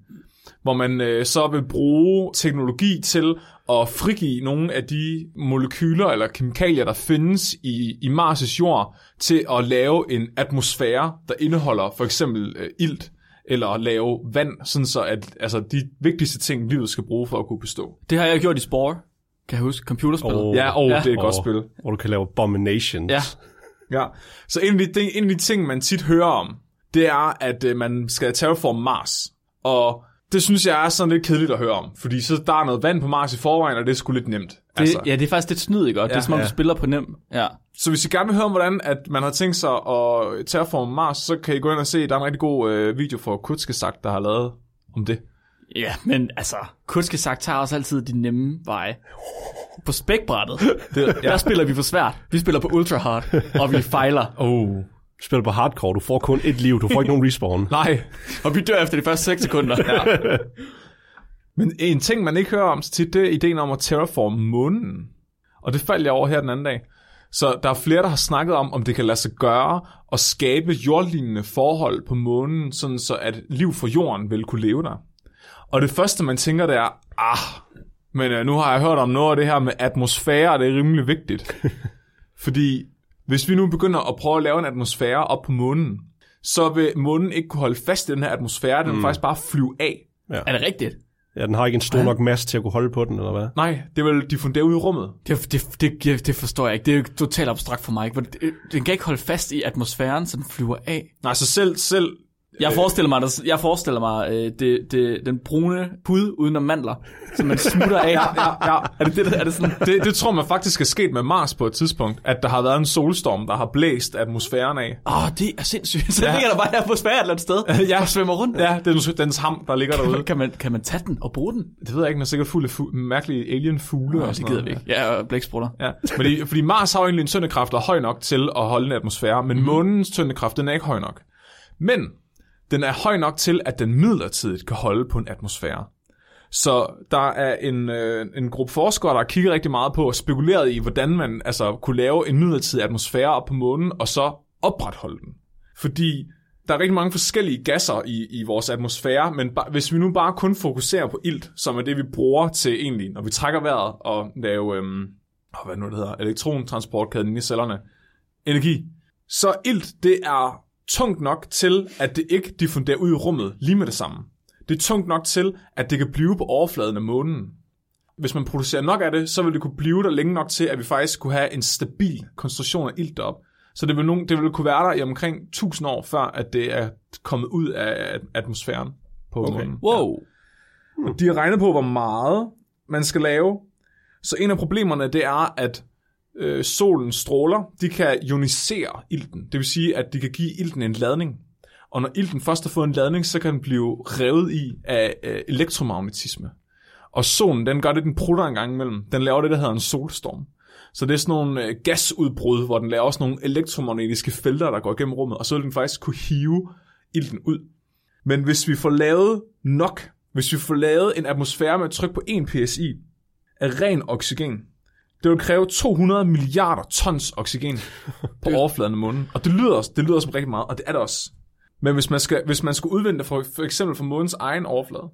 hvor man øh, så vil bruge teknologi til at frigive nogle af de molekyler eller kemikalier, der findes i, i Mars' jord, til at lave en atmosfære, der indeholder for eksempel øh, ilt, eller lave vand, sådan så at altså, de vigtigste ting, livet skal bruge for at kunne bestå. Det har jeg gjort i Spore. Kan jeg huske? Computerspillet. Åh. Ja, og Ja. det er et godt Og- spil. Hvor du kan lave abominations. Ja. Ja, så en af, de, ting- en af de ting, man tit hører om, det er, at øh, man skal terraforme Mars. Og det synes jeg er sådan lidt kedeligt at høre om, fordi så der er noget vand på Mars i forvejen, og det er sgu lidt nemt. Det, altså. ja, det er faktisk lidt snyd, ikke? godt? det Ja. er som om, Ja. du spiller på nem. Ja. Så hvis I gerne vil høre om, hvordan at man har tænkt sig at terraforme Mars, så kan I gå ind og se, der er en rigtig god øh, video for Kutzgesagt, der har lavet om det. Ja, men altså, Kutske sagt tager også altid de nemme veje. På spækbrættet, det der spiller vi for svært. Vi spiller på ultra hard, og vi fejler. Oh. Spiller på hardcore, du får kun et liv, du får ikke nogen respawn. Nej, Og vi dør efter de første 6 sekunder. Ja. Men en ting, man ikke hører om så tit, det er ideen om at terraforme månen. Og det faldt jeg over her den anden dag. Så der er flere, der har snakket om, om det kan lade sig gøre at skabe jordlignende forhold på månen, sådan så at liv for jorden vil kunne leve der. Og det første, man tænker, det er, ah, men øh, nu har jeg hørt om noget af det her med atmosfære, og det er rimelig vigtigt. Fordi hvis vi nu begynder at prøve at lave en atmosfære op på månen, så vil månen ikke kunne holde fast i den her atmosfære, den vil faktisk bare flyve af. Er det rigtigt? Ja, den har ikke en stor nok masse til at kunne holde på den, eller hvad? Nej, det vil diffundere ud i rummet. Det, det, det, det, det forstår jeg ikke. Det er jo totalt abstrakt for mig. Den kan ikke holde fast i atmosfæren, så den flyver af. Nej, så selv, selv Jeg forestiller mig, der- jeg forestiller mig øh, det, det, den brune pud uden om mandler, som man smutter af. ja, ja. Er det, det, er det sådan? Det, det tror man faktisk er sket med Mars på et tidspunkt, at der har været en solstorm, der har blæst atmosfæren af. Åh, oh, det er sindssygt. Så ja. ligger der bare her på et eller andet sted, Ja. og svømmer rundt. Ja, det er dens ham, der ligger derude. Kan man, kan man tage den og bruge den? Det ved jeg ikke, er sikkert fuld af fu- mærkelige alien-fugle. og det sådan gider vi ikke. Ja, og blæksprutter. Ja, fordi, fordi Mars har jo egentlig en tyngdekraft, der er høj nok til at holde en atmosfære, men mm. månens tyngdekraft, den er ikke høj nok. Men den er høj nok til, at den midlertidigt kan holde på en atmosfære. Så der er en, øh, en gruppe forskere, der har kigget rigtig meget på og spekuleret i, hvordan man altså, kunne lave en midlertidig atmosfære op på månen, og så opretholde den. Fordi der er rigtig mange forskellige gasser i, i vores atmosfære, men ba- hvis vi nu bare kun fokuserer på ilt, som er det, vi bruger til egentlig, når vi trækker vejret og lave, øhm, hvad nu det hedder, elektrontransportkæden i cellerne, energi, så ilt, det er tungt nok til, at det ikke diffunderer ud i rummet lige med det samme. Det er tungt nok til, at det kan blive på overfladen af månen. Hvis man producerer nok af det, så vil det kunne blive der længe nok til, at vi faktisk kunne have en stabil konstruktion af ilt derop. Så det vil, nogen, det vil kunne være der i omkring 1000 år, før at det er kommet ud af atmosfæren på okay. månen. Wow. De har regnet på, hvor meget man skal lave. Så en af problemerne, det er, at øh, solens stråler, de kan ionisere ilten. Det vil sige, at de kan give ilten en ladning. Og når ilten først har fået en ladning, så kan den blive revet i af øh, elektromagnetisme. Og solen, den gør det, den prutter en gang imellem. Den laver det, der hedder en solstorm. Så det er sådan nogle øh, gasudbrud, hvor den laver også nogle elektromagnetiske felter, der går igennem rummet, og så vil den faktisk kunne hive ilten ud. Men hvis vi får lavet nok, hvis vi får lavet en atmosfære med et tryk på 1 psi af ren oxygen, det vil kræve 200 milliarder tons oxygen på overfladen af månen. Og det lyder, det lyder som rigtig meget, og det er det også. Men hvis man skal, hvis man skal udvinde det for, for eksempel fra månens egen overflade,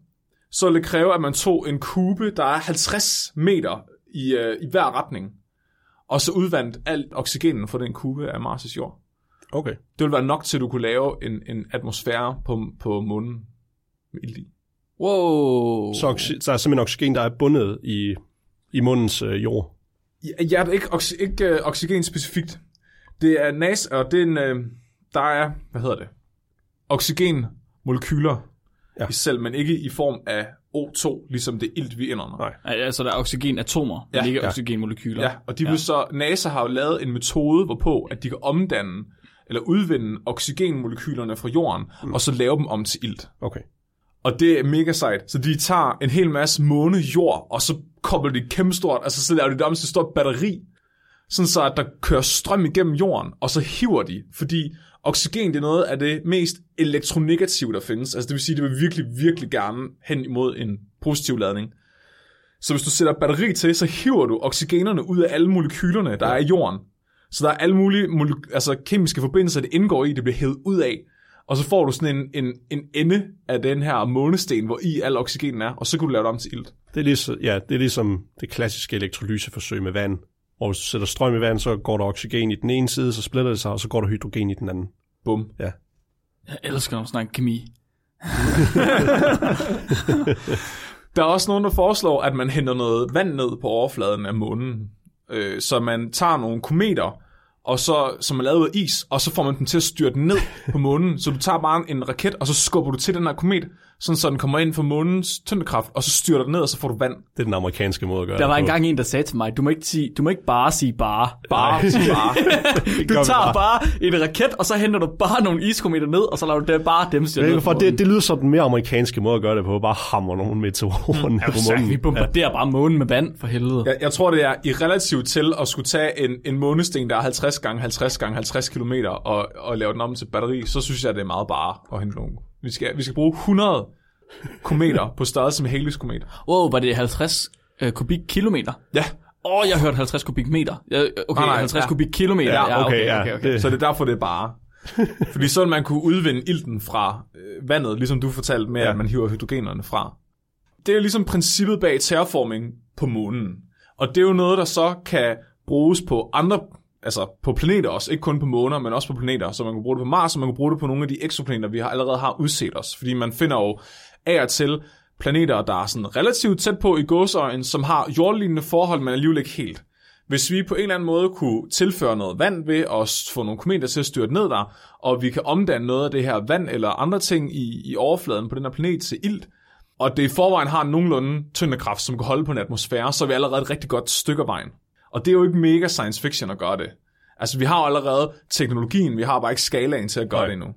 så vil det kræve, at man tog en kube, der er 50 meter i, øh, i hver retning, og så udvandt alt oxygenen fra den kube af Mars' jord. Okay. Det vil være nok til, at du kunne lave en, en atmosfære på, på månen med ild i. Wow. Så oxy- der er simpelthen oxygen, der er bundet i, i mundens øh, jord. Ja, ja, det er ikke, oxy, ikke øh, oxygen specifikt. Det er nas, og det er en, øh, der er, hvad hedder det, oxygenmolekyler Ja. ja. i selv, men ikke i form af O2, ligesom det ilt, vi indånder. Nej. Ja, Altså, der er oxygenatomer, men Ja, ikke ja. oxygenmolekyler. Ja, og de vil så, NASA har jo lavet en metode, hvorpå at de kan omdanne eller udvinde oxygenmolekylerne fra jorden, mm. og så lave dem om til ilt. Okay. Og det er mega sejt. Så de tager en hel masse måne jord, og så kobler de kæmpestort, altså så laver de det om til et stort batteri, sådan så at der kører strøm igennem jorden, og så hiver de, fordi oxygen det er noget af det mest elektronegative, der findes. Altså det vil sige, det vil virkelig, virkelig gerne hen imod en positiv ladning. Så hvis du sætter batteri til, så hiver du oxygenerne ud af alle molekylerne, der er i jorden. Så der er alle mulige altså kemiske forbindelser, det indgår i, det bliver hævet ud af. Og så får du sådan en, en, en ende af den her månesten, hvor i al oxygen er, og så kan du lave det om til ilt. Det er, ligesom, ja, det er ligesom det klassiske elektrolyseforsøg med vand. Hvor hvis du sætter strøm i vand, så går der oxygen i den ene side, så splitter det sig, og så går der hydrogen i den anden. Bum. Ja. Jeg elsker, når man snakker kemi. Der er også nogen, der foreslår, at man henter noget vand ned på overfladen af månen. Øh, så man tager nogle kometer, og så, som er lavet af is, og så får man den til at styrte ned på månen. Så du tager bare en raket, og så skubber du til den her komet, sådan så den kommer ind for månens tyngdekraft, og så styrter den ned, og så får du vand. Det er den amerikanske måde at gøre Der det var på. engang en, der sagde til mig, du må ikke, sige, du må ikke bare sige bare. Bare, sig bare. Du tager bare en raket, og så henter du bare nogle iskometer ned, og så lader du det bare dem ved ned på det, det lyder som den mere amerikanske måde at gøre det på. Bare hammer nogle meteorer ned på månen. Vi bombarderer bare månen med vand, for helvede. Jeg, jeg tror, det er i relativt til at skulle tage en, en månesten, der er 50 gange 50 gange 50 km, og, og lave den om til batteri, så synes jeg, det er meget bare at hente nogle. Vi skal, vi skal bruge 100 kometer på størrelse med Halley's komet. Wow, var det 50 øh, kubikkilometer? Ja, Åh, oh, jeg hørte 50 kubikmeter. Jeg, okay, Nej, nej, 50 ja. kubikkilometer. Ja, okay, ja. okay, okay. Det- Så det er derfor, det er bare. Fordi så vil man kunne udvinde ilten fra øh, vandet, ligesom du fortalte med, ja. At man hiver hydrogenerne fra. Det er ligesom princippet bag terraforming på månen. Og det er jo noget, der så kan bruges på andre, altså på planeter også, ikke kun på måner, men også på planeter. Så man kan bruge det på Mars, og man kan bruge det på nogle af de eksoplaneter, vi har allerede har udset os. Fordi man finder jo af og til planeter, der er sådan relativt tæt på i gåsøjen, som har jordlignende forhold, men alligevel ikke helt. Hvis vi på en eller anden måde kunne tilføre noget vand ved at få nogle kometer til at styrte ned der, og vi kan omdanne noget af det her vand eller andre ting i, i overfladen på den her planet til ilt, og det i forvejen har nogenlunde tyndekraft, som kan holde på en atmosfære, så er vi allerede et rigtig godt stykke af vejen. Og det er jo ikke mega science fiction at gøre det. Altså, vi har allerede teknologien, vi har bare ikke skalaen til at gøre Nej. det endnu.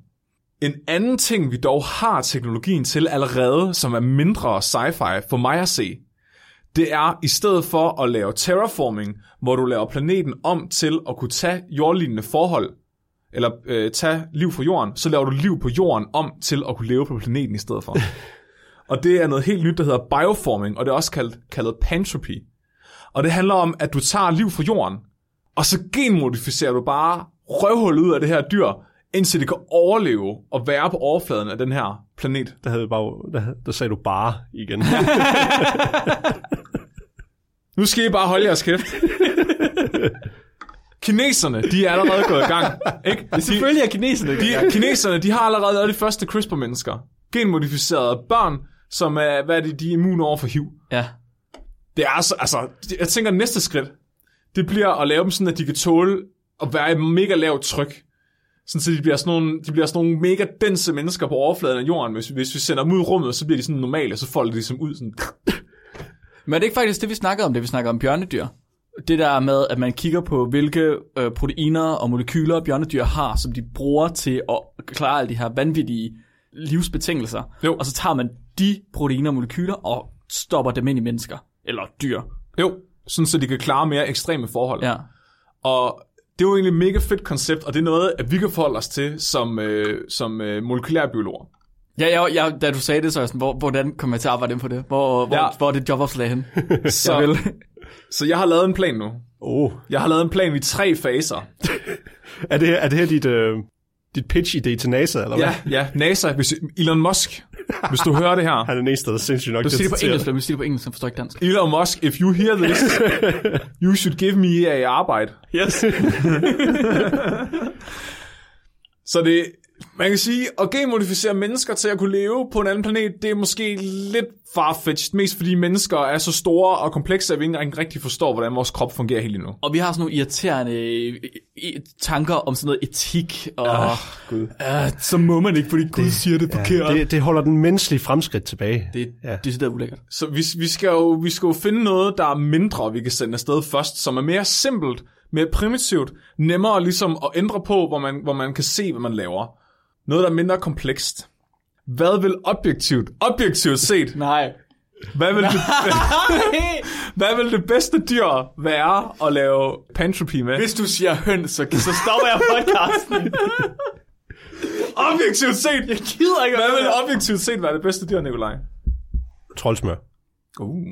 En anden ting, vi dog har teknologien til allerede, som er mindre sci-fi for mig at se, det er i stedet for at lave terraforming, hvor du laver planeten om til at kunne tage jordlignende forhold, eller øh, tage liv fra jorden, så laver du liv på jorden om til at kunne leve på planeten i stedet for. og det er noget helt nyt, der hedder bioforming, og det er også kaldt, kaldet pantropy. Og det handler om, at du tager liv fra jorden, og så genmodificerer du bare røvhullet ud af det her dyr, indtil det kan overleve og være på overfladen af den her planet. Der, havde bare, der, der sagde du bare igen. Nu skal I bare holde jeres kæft. Kineserne, de er allerede gået i gang. Ikke? De, Selvfølgelig er kineserne de, kineserne, de har allerede lavet de første CRISPR-mennesker. Genmodificerede børn, som er, hvad er det, de er immune over for HIV. Ja. Det er altså, altså, jeg tænker, næste skridt, det bliver at lave dem sådan, at de kan tåle at være i mega lavt tryk. Sådan, så de bliver, sådan nogle, de bliver sådan nogle mega dense mennesker på overfladen af jorden. Hvis, hvis vi sender dem ud i rummet, så bliver de sådan normale, og så folder de som ud sådan. Men er det ikke faktisk det, vi snakker om, det vi snakker om bjørnedyr? Det der med, at man kigger på, hvilke øh, proteiner og molekyler bjørnedyr har, som de bruger til at klare alle de her vanvittige livsbetingelser. Jo. Og så tager man de proteiner og molekyler og stopper dem ind i mennesker. Eller dyr. Jo, sådan så de kan klare mere ekstreme forhold. Ja. Og det er jo egentlig et mega fedt koncept, og det er noget, at vi kan forholde os til som, øh, som øh, molekylærbiologer. Ja, jeg, jeg, da du sagde det, så er jeg sådan, hvor, hvordan kommer jeg til at arbejde inden på det? Hvor, hvor, Ja. hvor er det jobopslag hen? Så, Jeg vil. så jeg har lavet en plan nu. Oh. Jeg har lavet en plan i tre faser. Er det, her- er det her dit, øh, dit pitch-idé til NASA, eller hvad? Ja, ja, NASA, hvis, Elon Musk, hvis du hører det her. Han er den eneste, der er sindssygt nok Du siger det på engelsk, siger det på engelsk, så forstår ikke dansk. Elon Musk, if you hear this, you should give me a arbejde. Yes. Så det, man kan sige, at genmodificere mennesker til at kunne leve på en anden planet, det er måske lidt farfetched, mest fordi mennesker er så store og komplekse, at vi ikke rigtig forstår, hvordan vores krop fungerer helt endnu. Og vi har sådan nogle irriterende øh, øh, tanker om sådan noget etik, og Ah, uh, Gud. så må man ikke, fordi Gud siger det forkert. det, det holder den menneskelige fremskridt tilbage. det, Ja. ja. det er det ulækkert. Så vi, vi, skal jo, vi skal jo finde noget, der er mindre, vi kan sende afsted først, som er mere simpelt, mere primitivt, nemmere ligesom at ændre på, hvor man, hvor man kan se, hvad man laver. Noget, der er mindre komplekst. Hvad vil objektivt, objektivt set, Nej. hvad vil, det, hvad vil det bedste dyr være at lave pantropy med? Hvis du siger høns, så, så stopper jeg podcasten. Objektivt set! Jeg gider ikke Hvad vil objektivt set være det bedste dyr, Nikolaj? Troldsmør. Uh,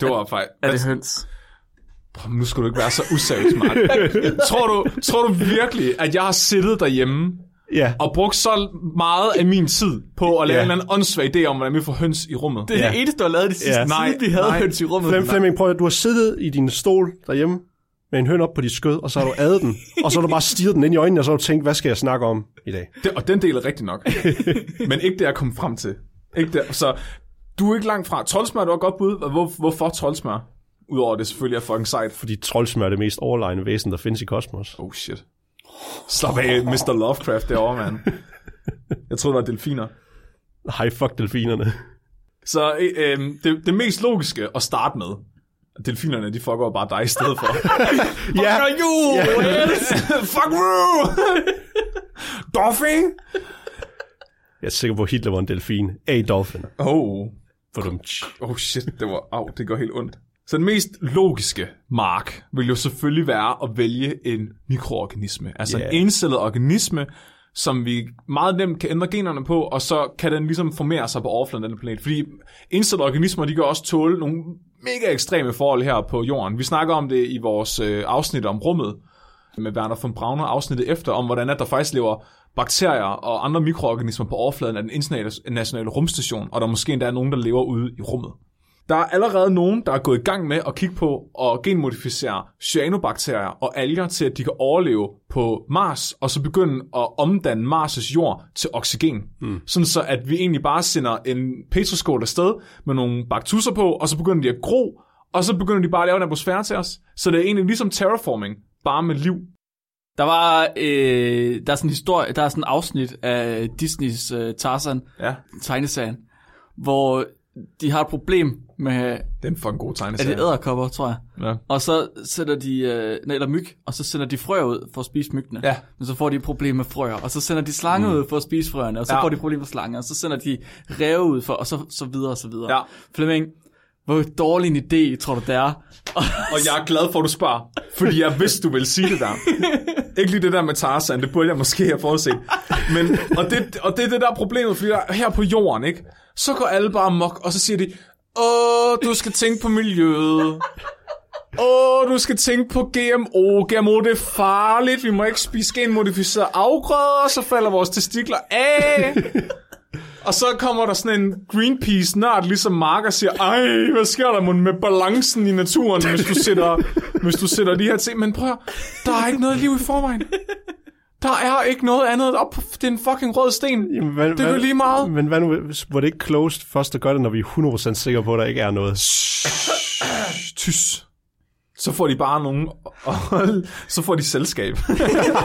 det var faktisk... Er det høns? Prøv, Nu skal du ikke være så useriøs, Mark. tror, du, tror du virkelig, at jeg har siddet derhjemme Ja. og brugt så meget af min tid på at lave Ja. en eller anden åndssvag idé om, hvordan vi får høns i rummet? Det er Ja. det eneste, du har lavet det sidste, Ja. nej, Nej, vi havde nej. høns i rummet. Flem, Flemming, prøv at du har siddet i din stol derhjemme med en høn op på dit skød, og så har du adet den, og så har du bare stirret den ind i øjnene, og så har du tænkt, hvad skal jeg snakke om i dag? Det, og den del er rigtig nok. Men ikke det, jeg kom frem til. Ikke der. Så du er ikke langt fra. Troldsmør, du har godt bud. Hvor, hvorfor troldsmør? Udover at det selvfølgelig er fucking sejt. Fordi troldsmør er det mest overlegne væsen, der findes i kosmos. Oh shit. Slap af, Mr. Lovecraft derovre, mand. Jeg troede, det var delfiner. Hej, fuck delfinerne. Så øh, det, det mest logiske at starte med, delfinerne, de fucker bare dig i stedet for. ja, you, Wales! Fuck you! Dolphin! jeg er sikker på, at Hitler var en delfin. A dolphin. Oh. For dem. Oh shit, det var, au, det går helt ondt. Så den mest logiske mark vil jo selvfølgelig være at vælge en mikroorganisme. Altså Ja. en encellet organisme, som vi meget nemt kan ændre generne på, og så kan den ligesom formere sig på overfladen af den planet. Fordi encellede organismer, de kan også tåle nogle mega ekstreme forhold her på jorden. Vi snakker om det i vores øh, afsnit om rummet, med Werner von Brauner afsnittet efter, om hvordan at der faktisk lever bakterier og andre mikroorganismer på overfladen af den internationale rumstation, og der måske endda er nogen, der lever ude i rummet. Der er allerede nogen, der er gået i gang med at kigge på og genmodificere cyanobakterier og alger til, at de kan overleve på Mars, og så begynde at omdanne Mars' jord til oxygen. Mm. Sådan så, at vi egentlig bare sender en petroskål afsted med nogle baktusser på, og så begynder de at gro, og så begynder de bare at lave en atmosfære til os. Så det er egentlig ligesom terraforming, bare med liv. Der var, øh, der er sådan en historie, der er sådan en afsnit af Disneys øh, Tarzan, Ja, tegneserien, hvor de har et problem med, det er en god er tegneserie. det æderkopper, tror jeg. Ja. Og så sætter de, øh, nej, eller myg, og så sender de frøer ud for at spise myggene. Ja. Men så får de et problem med frøer, og så sender de slange mm. ud for at spise frøerne, og så Ja. får de et problem med slange, og så sender de ræve ud for, og så, så videre og så videre. Ja. Flemming, hvor dårlig en idé, tror du det er? Og jeg er glad for, at du spørger, fordi jeg vidste, du ville sige det der. Ikke lige det der med Tarzan, det burde jeg måske have forudset. Men, og, det, og det er det der er problemet, fordi der, her på jorden, ikke? så går alle bare mok, og så siger de, åh, du skal tænke på miljøet. Åh, du skal tænke på GMO. GMO, det er farligt. Vi må ikke spise genmodificerede afgrøder, så falder vores testikler af. Og så kommer der sådan en Greenpeace-nørd, ligesom Mark, og siger, ej, hvad sker der mon med balancen i naturen, hvis du sætter, hvis du sætter de her ting. Men prøv der er ikke noget liv i forvejen. Der er ikke noget andet op på det er en fucking rød sten. Jamen, hvad, Det er jo lige meget. Men hvad nu, var det ikke closed først at gøre det, når vi er 100% sikre på, at der ikke er noget? Tys. Så får de bare nogen, og så får de selskab.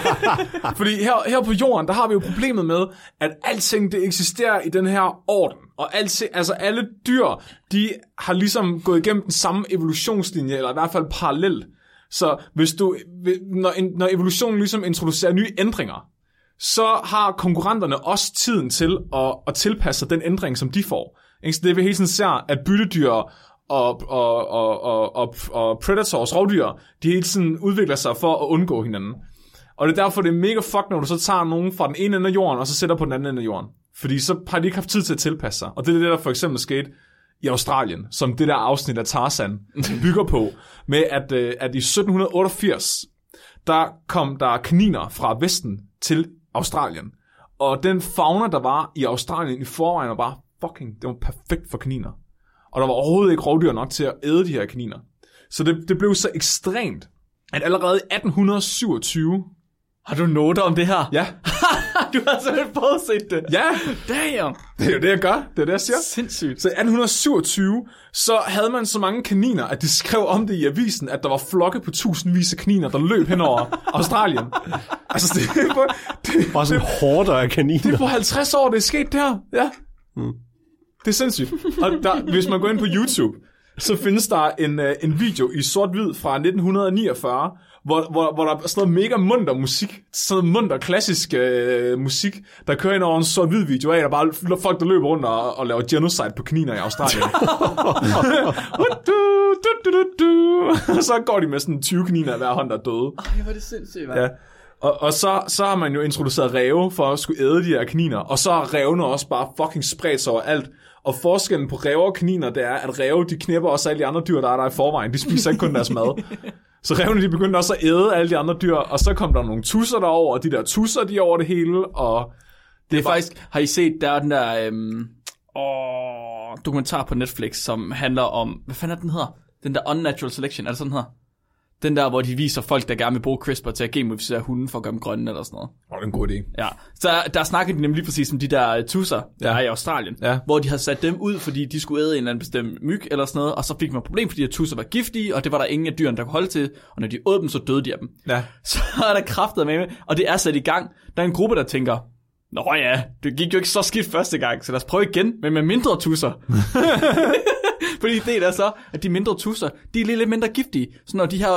Fordi her, her på jorden, der har vi jo problemet med, at alting det eksisterer i den her orden. Og alting, altså alle dyr, de har ligesom gået igennem den samme evolutionslinje, eller i hvert fald parallelt. Så hvis du, når, når evolutionen ligesom introducerer nye ændringer, så har konkurrenterne også tiden til at, at tilpasse sig den ændring, som de får. Ikke? Så det vi hele tiden ser, at byttedyr og, og, og, og, og, og predators, rovdyr, de hele tiden udvikler sig for at undgå hinanden. Og det er derfor, det er mega fuck, når du så tager nogen fra den ene ende af jorden, og så sætter på den anden ende af jorden. Fordi så har de ikke haft tid til at tilpasse sig. Og det er det, der for eksempel skete i Australien, som det der afsnit af Tarzan bygger på, med at, øh, at i 1788, der kom der kaniner fra Vesten til Australien. Og den fauna, der var i Australien i forvejen, var bare fucking, det var perfekt for kaniner. Og der var overhovedet ikke rovdyr nok til at æde de her kaniner. Så det, det blev så ekstremt, at allerede i 1827, Har du noter om det her? ja, du har simpelthen forudset det. ja, Damn. det er jo det, jeg gør. Det er det, jeg siger. Sindssygt. Så i 1827, så havde man så mange kaniner, at de skrev om det i avisen, at der var flokke på tusindvis af kaniner, der løb hen over Australien. Altså, det er på, det, Bare sådan hårder af kaniner. det er på 50 år, det er sket der. Ja. Mm. Det er sindssygt. Og der, hvis man går ind på YouTube, så findes der en, øh, en video i sort-hvid fra 1949, hvor, hvor, hvor der er sådan noget mega munter musik, sådan noget munter klassisk øh, musik, der kører ind over en sort-hvid video af, der er bare folk, der løber rundt og, og laver genocide på kaniner i Australien. Og så går de med sådan 20 kaniner hver hånd, der er døde. Ej, hvor det sindssygt, Ja. Og, og så, så har man jo introduceret ræve for at skulle æde de her kaniner, og så har rævene også bare fucking spredt sig over alt. Og forskellen på ræve og kaniner, det er, at ræve, de knæpper også alle de andre dyr, der er der i forvejen. De spiser ikke kun deres mad. Så revne de begyndte også at æde alle de andre dyr, og så kom der nogle tusser derover, og de der tusser, de over det hele, og Det er faktisk, har I set, der er den der øhm, åh, dokumentar på Netflix, som handler om, hvad fanden er den hedder? Den der Unnatural Selection, er det sådan den hedder? Den der, hvor de viser folk, der gerne vil bruge CRISPR til at genmodificere hunden for at gøre dem grønne eller sådan noget. Åh, det er en god idé. Ja, så der, snakkede de nemlig lige præcis om de der øh, tusser, der Ja. er i Australien, Ja. hvor de havde sat dem ud, fordi de skulle æde en eller anden bestemt myg eller sådan noget, og så fik man et problem, fordi de tusser var giftige, og det var der ingen af dyrene, der kunne holde til, og når de åd dem, så døde de af dem. Ja. Så er der kraftet med, og det er sat i gang. Der er en gruppe, der tænker, Nå ja, det gik jo ikke så skidt første gang, så lad os prøve igen, men med mindre tusser. Fordi det er så, at de mindre tusser, de er lidt, lidt mindre giftige. Så når de her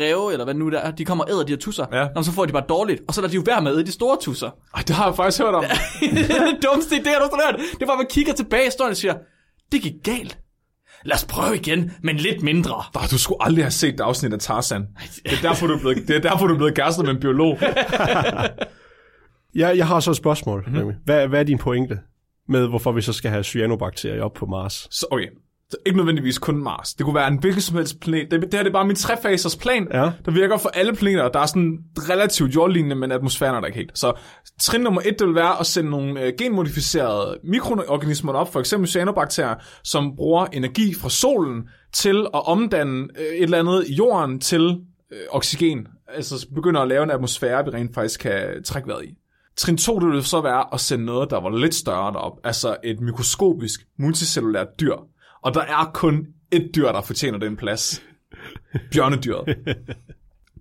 ræve, eller hvad nu der er, de kommer og æder de her tusser, Ja. Så får de bare dårligt, og så lader de jo være med at æde de store tusser. Ej, det har jeg faktisk hørt om. det er den dummeste idé, du har hørt. Det var, at man kigger tilbage i historien og siger, det gik galt. Lad os prøve igen, men lidt mindre. Bare, du skulle aldrig have set det afsnit af Tarzan. Det er derfor, du er blevet, det er derfor, du er blevet kærester med en biolog. Jeg, jeg har så et spørgsmål. Mhm. Mm-hmm. Hvad, hvad er din pointe med, hvorfor vi så skal have cyanobakterier op på Mars? Så okay, så ikke nødvendigvis kun Mars. Det kunne være en hvilken som helst planet. Det, det her det er bare min trefasers plan, Ja. der virker for alle planeter. Der er sådan relativt jordlignende, men atmosfæren er der ikke helt. Så trin nummer et, det vil være at sende nogle øh, genmodificerede mikroorganismer op, for eksempel cyanobakterier, som bruger energi fra solen til at omdanne øh, et eller andet i jorden til øh, oxygen. Altså begynder at lave en atmosfære, vi rent faktisk kan trække vejret i. Trin 2, det ville så være at sende noget, der var lidt større derop. Altså et mikroskopisk, multicellulært dyr. Og der er kun et dyr, der fortjener den plads. Bjørnedyret.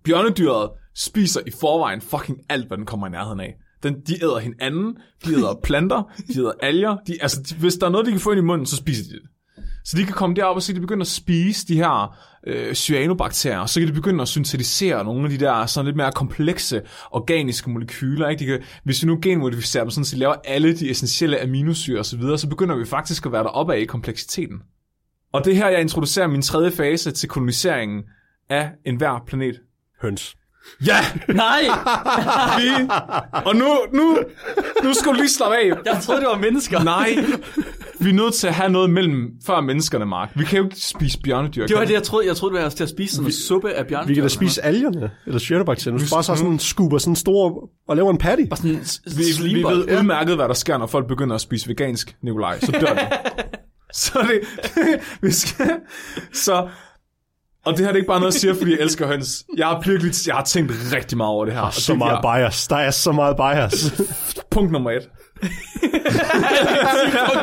Bjørnedyret spiser i forvejen fucking alt, hvad den kommer i nærheden af. Den, de æder hinanden, de æder planter, de æder alger. De, altså, de, hvis der er noget, de kan få ind i munden, så spiser de det. Så de kan komme derop og så kan de begynde at spise de her øh, cyanobakterier, og så kan de begynde at syntetisere nogle af de der sådan lidt mere komplekse organiske molekyler. Ikke? De kan, hvis vi nu genmodificerer dem, sådan, så de laver alle de essentielle aminosyre osv., så, videre, så begynder vi faktisk at være deroppe af i kompleksiteten. Og det er her, jeg introducerer min tredje fase til koloniseringen af enhver planet. Høns. Ja! Nej, Vi, og nu, nu, nu skal du lige slappe af. jeg troede, det var mennesker. Nej, vi er nødt til at have noget mellem før menneskerne, Mark. Vi kan jo ikke spise bjørnedyr. Det var det, jeg troede. Jeg troede, du havde til at spise sådan en suppe af bjørn. Vi kan da spise algerne, eller cyanobakterierne. Du bare så sådan skuber sådan store og laver en patty. Bare sådan vi, vi ved udmærket, hvad der sker, når folk begynder at spise vegansk, Nikolaj. Så dør de. så det, vi skal, så, og det her det er ikke bare noget, jeg siger, fordi jeg elsker høns. Jeg har virkelig, jeg har tænkt rigtig meget over det her. Og Så det meget bliver bias. Der er så meget bias. punkt nummer et.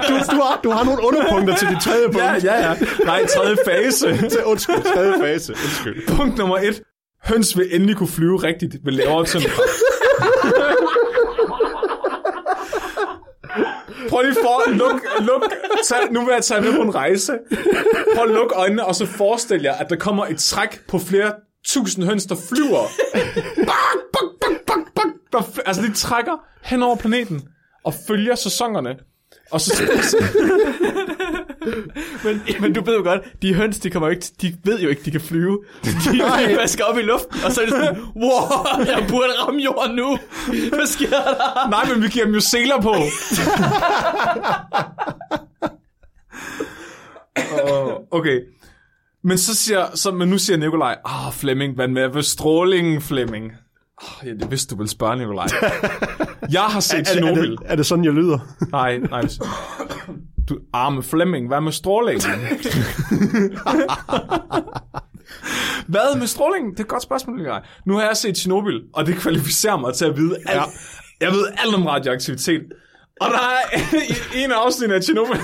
Du, du, har, du har nogle underpunkter til dit tredje punkt. Ja, ja, ja. Nej, tredje fase. Til, undskyld, tredje fase. Undskyld. Punkt nummer et. Høns vil endelig kunne flyve rigtigt ved lavere temperatur. Prøv lige for at luk, luk, tag, nu vil jeg tage med på en rejse. Prøv at lukke øjnene, og så forestil jer, at der kommer et træk på flere tusind høns, der flyver. Bang, Der, altså, de trækker hen over planeten og følger sæsonerne. Og så, Men, men du ved jo godt, de høns, de, kommer ikke, de ved jo ikke, de kan flyve. De, de vasker op i luften, og så er det sådan, wow, jeg burde ramme jorden nu. Hvad sker der? nej, men vi giver dem jo seler på. oh, okay. Men så siger, så, men nu siger Nikolaj, ah, Flemming, hvad med strålingen, Flemming? Oh, ja, det vidste du vil spørge, Nikolaj. Jeg har set Er, er, Chernobyl. det, er det sådan, jeg lyder? Nej, nej. Du, arme Flemming, hvad med strålingen? hvad med strålingen? Det er et godt spørgsmål, Nikolaj. Nu har jeg set Chernobyl, og det kvalificerer mig til at vide alt. Jeg ved alt om radioaktivitet. Og der er en af afsnittene af Chernobyl.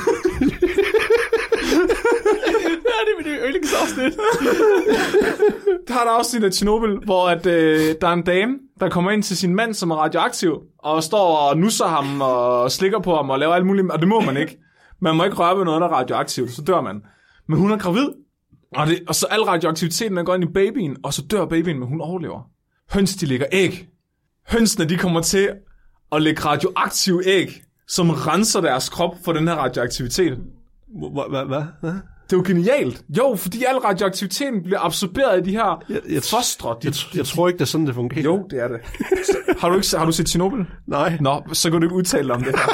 Ja, det er mit yndlingsafsnit. Der er et afsnit af Chernobyl, hvor at, øh, der er en dame, der kommer ind til sin mand, som er radioaktiv, og står og nusser ham og slikker på ham og laver alt muligt, og det må man ikke. Man må ikke røre ved noget, der er radioaktivt, så dør man. Men hun er gravid, og, det, og så al radioaktiviteten er går ind i babyen, og så dør babyen, men hun overlever. Høns, de lægger æg. Hønsene, de kommer til at lægge radioaktive æg, som renser deres krop for den her radioaktivitet. Hvad? Hvad? Det er jo genialt. Jo, fordi al radioaktiviteten bliver absorberet i de her Jeg, jeg, fostre. De, jeg, jeg tror ikke, det er sådan, det fungerer. jo, det er det. har, du ikke, har du set Chernobyl? Nej. Nå, så kan du ikke udtale dig om det her.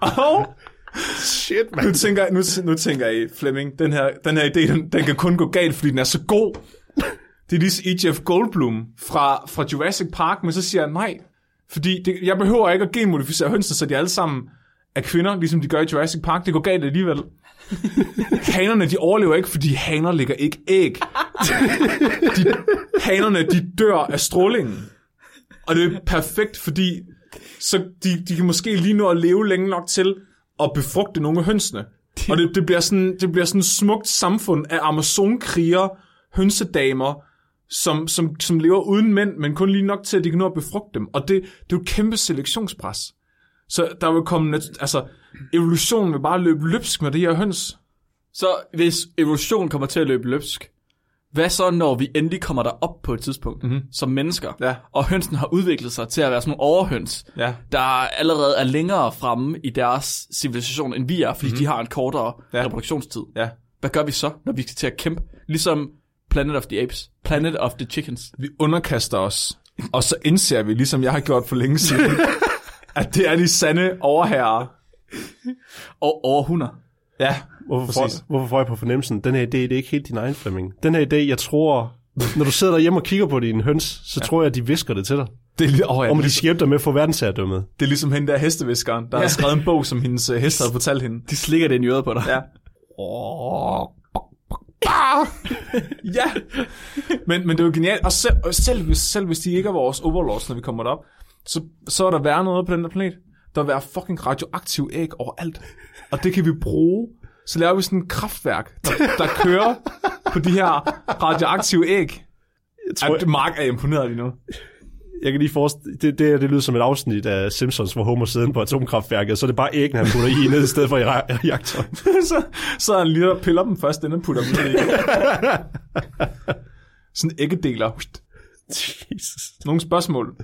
og Shit, nu man. tænker, nu, nu tænker I, Flemming, den her, den her idé, den, den kan kun gå galt, fordi den er så god. Det er ligesom E.J.F. Goldblum fra, fra Jurassic Park, men så siger jeg nej. Fordi det, jeg behøver ikke at genmodificere hønsene, så de alle sammen er kvinder, ligesom de gør i Jurassic Park. Det går galt alligevel. Hanerne, de overlever ikke, fordi haner ligger ikke æg. De, hanerne, de dør af strålingen. Og det er perfekt, fordi så de, de kan måske lige nå at leve længe nok til at befrugte nogle af hønsene. Og det, det, bliver sådan, det bliver sådan et smukt samfund af amazonkriger, hønsedamer, som, som, som lever uden mænd, men kun lige nok til, at de kan nå at befrugte dem. Og det, det er jo et kæmpe selektionspres. Så der vil komme, altså, evolutionen vil bare løbe løbsk med det her høns. Så hvis evolution kommer til at løbe løbsk, hvad så, når vi endelig kommer derop på et tidspunkt, mm-hmm. som mennesker, Ja. og hønsen har udviklet sig til at være sådan nogle overhøns, Ja. der allerede er længere fremme i deres civilisation, end vi er, fordi mm-hmm. de har en kortere ja. reproduktionstid. Ja. Hvad gør vi så, når vi skal til at kæmpe? Ligesom Planet of the Apes, Planet of the Chickens. Vi underkaster os, og så indser vi, ligesom jeg har gjort for længe siden, at det er de sande overherrer. Og over hunder. Ja, Hvorfor præcis. får, hvorfor får jeg på fornemmelsen? Den her idé, det er ikke helt din egen, Flemming. Den her idé, jeg tror... Når du sidder derhjemme og kigger på dine høns, så ja. tror jeg, at de visker det til dig. Det er, li- oh, ja, Om de skal hjælpe dig med at få verdensherredømmet. det er ligesom hende der hesteviskeren, der ja. har skrevet en bog, som hendes uh, hest havde fortalt hende. De slikker det i øret på dig. Ja. ja. Men, men det er jo genialt. Og selv, selv, hvis, selv hvis de ikke er vores overlords, når vi kommer derop, så, så er der være noget på den der planet. Der vil være fucking radioaktiv æg overalt. Og det kan vi bruge. Så laver vi sådan et kraftværk, der, der kører på de her radioaktive æg. Jeg, tror, At Mark er imponeret lige nu. jeg kan lige forestille... Det, det, det lyder som et afsnit af Simpsons, hvor Homer sidder på atomkraftværket, så er det bare æggene, han putter i, ned i stedet for i re- reaktoren. så, så er han lige og piller dem først, inden han putter dem i. Sådan æggedeler. Jesus. Nogle spørgsmål?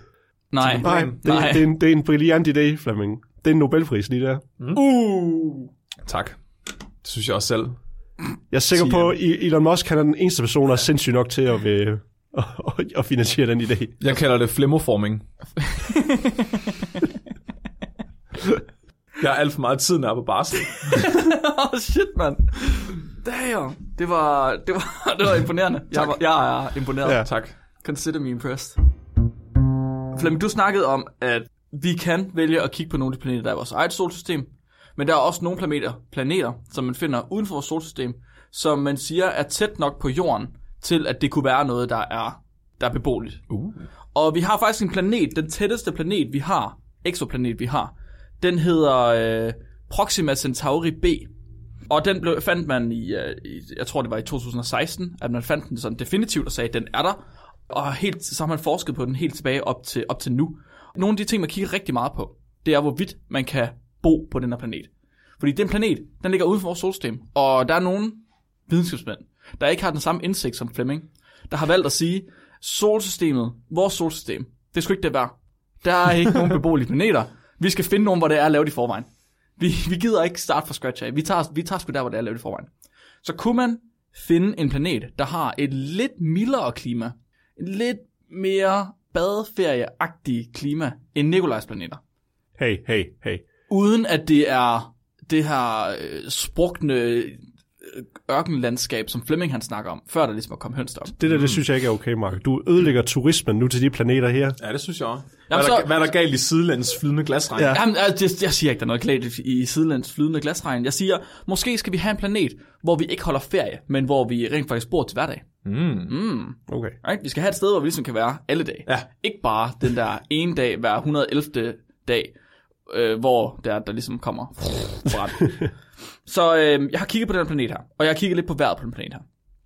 Nej, Nej, det, nej. det, er en, det er en brilliant idé, Flemming. Det er en Nobelpris lige der. Uh. Tak. Det synes jeg også selv. Jeg er sikker Siger på, at Elon Musk han er den eneste person, der er sindssyg nok til at, vil, at, at finansiere den idé. Jeg kalder det flemmoforming. jeg har alt for meget tid, er på barsel. oh, shit, mand. Damn. Det var, det var, det var imponerende. Jeg, var, jeg er imponeret. Ja. Tak. Consider me impressed. Flemming, du snakkede om, at vi kan vælge at kigge på nogle af de planeter, der er i vores eget solsystem. Men der er også nogle planeter, planeter, som man finder uden for vores solsystem, som man siger er tæt nok på jorden, til at det kunne være noget, der er, der er beboeligt. Uh. Og vi har faktisk en planet, den tætteste planet, vi har, exoplanet, vi har, den hedder øh, Proxima Centauri B. Og den blev, fandt man i, øh, i, jeg tror det var i 2016, at man fandt den sådan definitivt og sagde, at den er der. Og helt, så har man forsket på den helt tilbage op til, op til nu. Nogle af de ting, man kigger rigtig meget på, det er, hvorvidt man kan bo på den her planet. Fordi den planet, den ligger uden for vores solsystem. Og der er nogle videnskabsmænd, der ikke har den samme indsigt som Fleming, der har valgt at sige, solsystemet, vores solsystem, Det skulle ikke det være. Der er ikke nogen beboelige planeter. Vi skal finde nogen, hvor det er lavet i forvejen. Vi, vi gider ikke starte fra scratch af. Vi tager, vi tager sgu der, hvor det er lavet i forvejen. Så kunne man finde en planet, der har et lidt mildere klima, lidt mere badeferieagtig klima end Nikolajs planeter. Hey, hey, hey. Uden at det er det her øh, sprukne øh, ørkenlandskab, som Flemming han snakker om, før der ligesom er kommet høns op. Det der, det synes jeg ikke er okay, Mark. Du ødelægger turismen nu til de planeter her. Ja, det synes jeg også. Hvad, Jamen, er der, så- hvad er der galt i sidelands flydende glasregn? Ja. Jamen, altså, jeg, jeg siger ikke, der er noget galt i sidelands flydende glasregn. Jeg siger, måske skal vi have en planet, hvor vi ikke holder ferie, men hvor vi rent faktisk bor til hverdag. Mm. Mm, Okay. right? Vi skal have et sted, hvor vi ligesom kan være alle dage. Ja. Ikke bare den der ene dag hver 111. dag, øh, hvor der, der ligesom kommer brand. Så øh, jeg har kigget på den planet her, og jeg har kigget lidt på vejret på den planet her.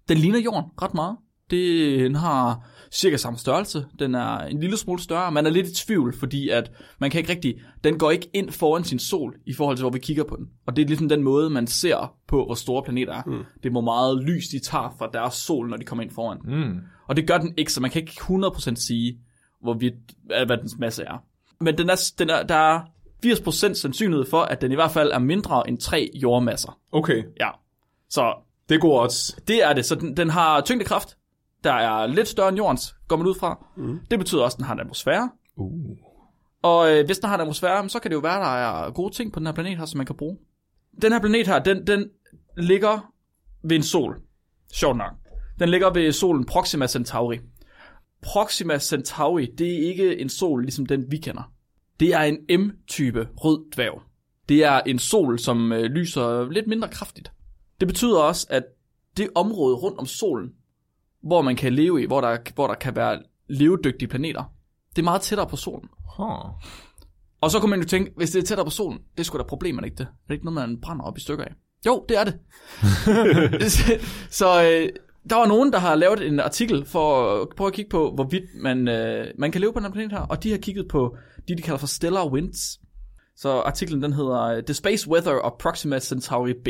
Den ligner jorden ret meget. Det, den har cirka samme størrelse. Den er en lille smule større. Man er lidt i tvivl, fordi at man kan ikke rigtig... Den går ikke ind foran sin sol, i forhold til, hvor vi kigger på den. Og det er ligesom den måde, man ser på, hvor store planeter er. Mm. Det er, hvor meget lys de tager fra deres sol, når de kommer ind foran. Mm. Og det gør den ikke, så man kan ikke 100% sige, hvorvidt, hvad dens masse er. Men den er, den er, der er 80% sandsynlighed for, at den i hvert fald er mindre end tre jordmasser. Okay, Ja. Så det er god odds. det er det. Så den, den har tyngdekraft, der er lidt større end jordens, går man ud fra. Mm. Det betyder også, at den har en atmosfære. Uh. Og øh, hvis den har en atmosfære, så kan det jo være, at der er gode ting på den her planet her, som man kan bruge. Den her planet her, den, den ligger ved en sol. Sjovt nok. Den ligger ved solen Proxima Centauri. Proxima Centauri, det er ikke en sol, ligesom den vi kender. Det er en M-type rød dværg. Det er en sol, som øh, lyser lidt mindre kraftigt. Det betyder også, at det område rundt om solen, hvor man kan leve i, hvor der, hvor der kan være levedygtige planeter, det er meget tættere på solen. Huh. Og så kunne man jo tænke, hvis det er tættere på solen, det skulle da problemet ikke det. Det er ikke noget, man brænder op i stykker af. Jo, det er det. så øh, der var nogen, der har lavet en artikel for at prøve at kigge på, hvorvidt man, øh, man kan leve på den her planet her. Og de har kigget på de, de kalder for stellar winds. Så artiklen den hedder øh, The Space Weather of Proxima Centauri B.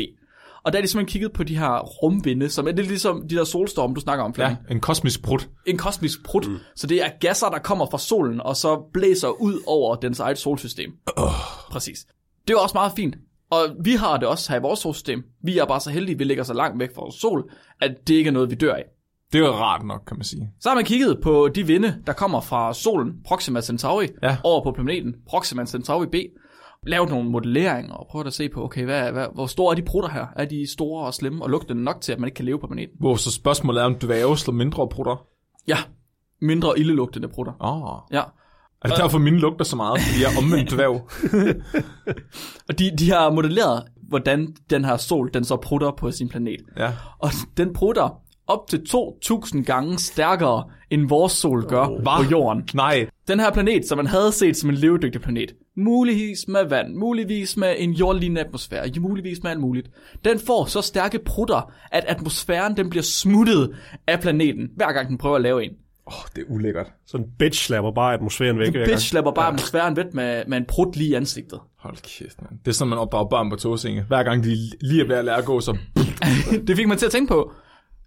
Og der er de simpelthen kigget på de her rumvinde, som er lidt ligesom de der solstorme, du snakker om, Flemming Ja, en kosmisk brud. en kosmisk prut. Mm. Så det er gasser, der kommer fra solen, og så blæser ud over dens eget solsystem. Oh. Præcis. Det er også meget fint. Og vi har det også her i vores solsystem. Vi er bare så heldige, at vi ligger så langt væk fra vores sol, at det ikke er noget, vi dør af. Det er jo rart nok, kan man sige. Så har man kigget på de vinde, der kommer fra solen, Proxima Centauri, Ja. over på planeten Proxima Centauri B. Lavet nogle modelleringer og prøvet at se på, okay, hvad, hvad, hvor store er de prutter her? Er de store og slemme og lugtende nok til, at man ikke kan leve på planeten? Hvor så spørgsmålet er, om dværge slår mindre brutter. Ja, mindre ildelugtende prutter. Åh. Oh. Ja, Er det derfor, mine lugter så meget? Fordi jeg er omvendt dværg. Og de, de har modelleret, hvordan den her sol, den så prutter på sin planet. Ja. Og den prutter op til 2.000 gange stærkere, end vores sol gør oh, på jorden. Nej. Den her planet, som man havde set som en levedygtig planet, muligvis med vand, muligvis med en jordlignende atmosfære, muligvis med alt muligt, den får så stærke prutter, at atmosfæren den bliver smuttet af planeten, hver gang den prøver at lave en. Åh, oh, det er ulækkert. Sådan en bitch slapper bare atmosfæren væk. gang. Bitch slapper bare atmosfæren væk med, med en prut lige i ansigtet. Hold kæft, man. Det er sådan, man opdrager børn på togsinge. Hver gang de lige er ved at lære at gå, så... det fik mig til at tænke på,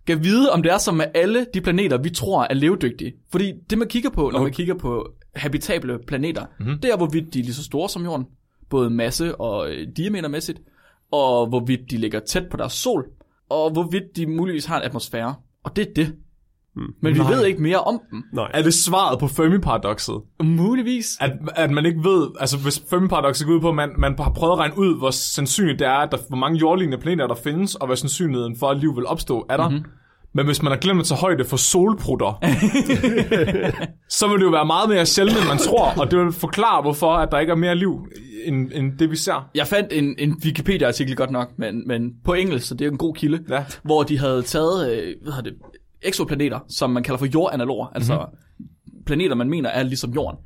kan vide, om det er som med alle de planeter, vi tror er levedygtige. Fordi det, man kigger på, når man kigger på habitable planeter, mm-hmm. det er, hvorvidt de er lige så store som jorden, både masse og øh, diametermæssigt, og hvorvidt de ligger tæt på deres sol, og hvorvidt de muligvis har en atmosfære. Og det er det. Mm. Men vi Nej. ved ikke mere om dem. Nej. Er det svaret på Fermi-paradokset? Muligvis. At, at man ikke ved, altså hvis Fermi-paradokset går ud på, at man, man har prøvet at regne ud, hvor sandsynligt det er, at der, hvor mange jordlignende planeter der findes, og hvad sandsynligheden for, at liv vil opstå, er der. Mm-hmm. Men hvis man har glemt at tage højde for solprutter, så vil det jo være meget mere sjældent, end man tror, og det vil forklare, hvorfor at der ikke er mere liv, end, end det vi ser. Jeg fandt en, en Wikipedia-artikel godt nok, men, men på engelsk, så det er en god kilde, Ja. hvor de havde taget øh, hvad hedder det, eksoplaneter, som man kalder for jordanaloger, altså mm-hmm. planeter, man mener er ligesom jorden.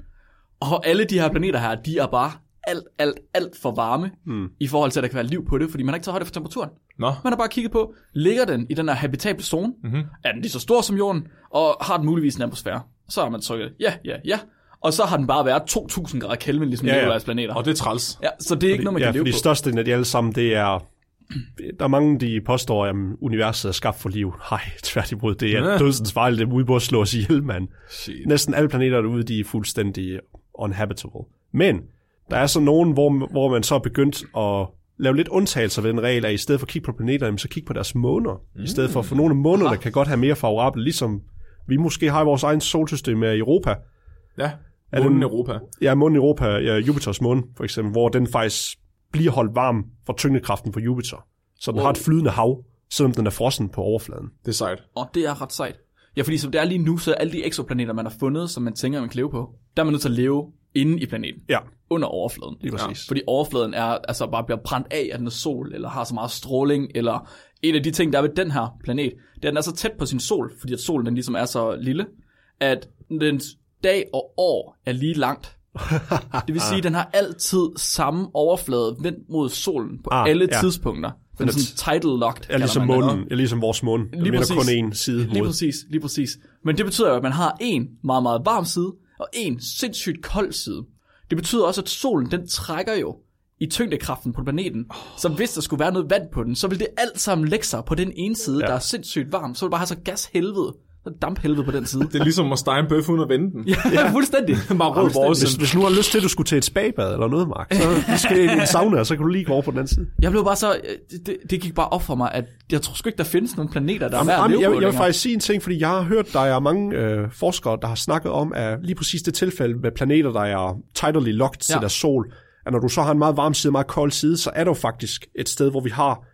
Og alle de her planeter her, de er bare alt, alt, alt for varme mm. i forhold til, at der kan være liv på det, fordi man har ikke taget højde for temperaturen. Nå, Man har bare kigget på, ligger den i den her habitable zone? Mm-hmm. Er den lige så stor som jorden? Og har den muligvis en atmosfære? Så har man trykket, ja, ja, ja. Og så har den bare været 2000 grader Kelvin, ligesom Ja, ja, ja. Planeter. og det er træls. Ja, så det er ikke noget, man ja, kan leve fordi på. størstedelen af de alle sammen, det er der er mange, de påstår, at universet er skabt for liv. Nej, tværtimod, det er Ja. dødsens fejl, det er ude på at slå os ihjel, mand. Shit. Næsten alle planeter derude, de er fuldstændig unhabitable. Men der er så nogen, hvor, hvor man så er begyndt at lave lidt undtagelser ved den regel, at i stedet for at kigge på planeter, jamen, så kigge på deres måner. Mm. I stedet for, for nogle af månerne kan godt have mere favorable, ligesom vi måske har i vores egen solsystem med Europa. Ja, månen en- Europa. Ja, månen Europa, ja, Jupiters måne for eksempel, hvor den faktisk bliver holdt varm for tyngdekraften på Jupiter. Så den Wow. har et flydende hav, selvom den er frossen på overfladen. Det er sejt. Og det er ret sejt. Ja, fordi som det er lige nu, så er alle de eksoplaneter, man har fundet, som man tænker, man kan leve på, der er man nødt til at leve inde i planeten, Ja, under overfladen. lige præcis. Fordi overfladen er altså bare bliver brændt af af den sol, eller har så meget stråling, eller en af de ting, der er ved den her planet, det er, at den er så tæt på sin sol, fordi at solen den ligesom er så lille, at dens dag og år er lige langt. Det vil sige, at den har altid samme overflade vendt mod solen på Ah, alle ja. tidspunkter. Den er sådan tidal locked. Ja, ligesom den, månen, ja, ligesom vores måne. Lige Lige præcis. kun én side Lige mod. præcis, lige præcis. Men det betyder jo, at man har en meget, meget varm side, og en sindssygt kold side. Det betyder også, at solen, den trækker jo i tyngdekraften på planeten. Så hvis der skulle være noget vand på den, så vil det alt sammen lægge sig på den ene side, ja. der er sindssygt varm. Så vil det bare have så gashelvede, så damphelvede på den side. Det er ligesom at stege en bøf uden at vende den. ja, ja, fuldstændig. Bare rød vores. Hvis, hvis nu har lyst til, at du skulle til et spabad eller noget, Mark, så du skal i en sauna, og så kan du lige gå over på den anden side. Jeg blev bare så, det, det, det gik bare op for mig, at jeg tror sgu ikke, der findes nogen planeter, der er værd at Jamen, leve jeg, på jeg vil længere. faktisk sige en ting, fordi jeg har hørt, der er mange øh, forskere, der har snakket om, at lige præcis det tilfælde med planeter, der er tidally locked til Ja. deres sol, at når du så har en meget varm side og meget kold side, så er der jo faktisk et sted, hvor vi har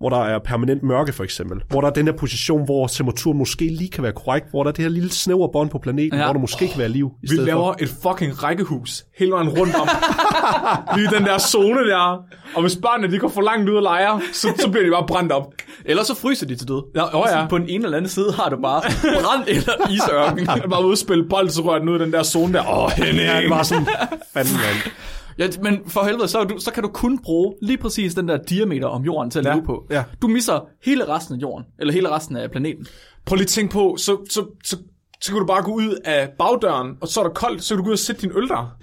hvor der er permanent mørke for eksempel, hvor der er den her position, hvor temperaturen måske lige kan være korrekt, hvor der er det her lille snævre bånd på planeten, Ja. hvor der måske kan være liv i Vi stedet laver for. et fucking rækkehus hele vejen rundt om. Lige den der zone der. Og hvis børnene de går for langt ud og leger, så, så bliver de bare brændt op. Eller så fryser de til død. Ja, åh ja. På den ene eller anden side har du bare brand eller isørken. Bare ude og spille bold, så rører den ud i den der zone der. Åh, Henning. Ja, det var sådan, fanden mand. Ja, men for helvede, så, du, så kan du kun bruge lige præcis den der diameter om jorden til at Ja, leve på. ja. Du misser hele resten af jorden, eller hele resten af planeten. Prøv lige at tænke på, så, så, så, så kan du bare gå ud af bagdøren, og så er der koldt, så kan du gå ud og sætte din øl der.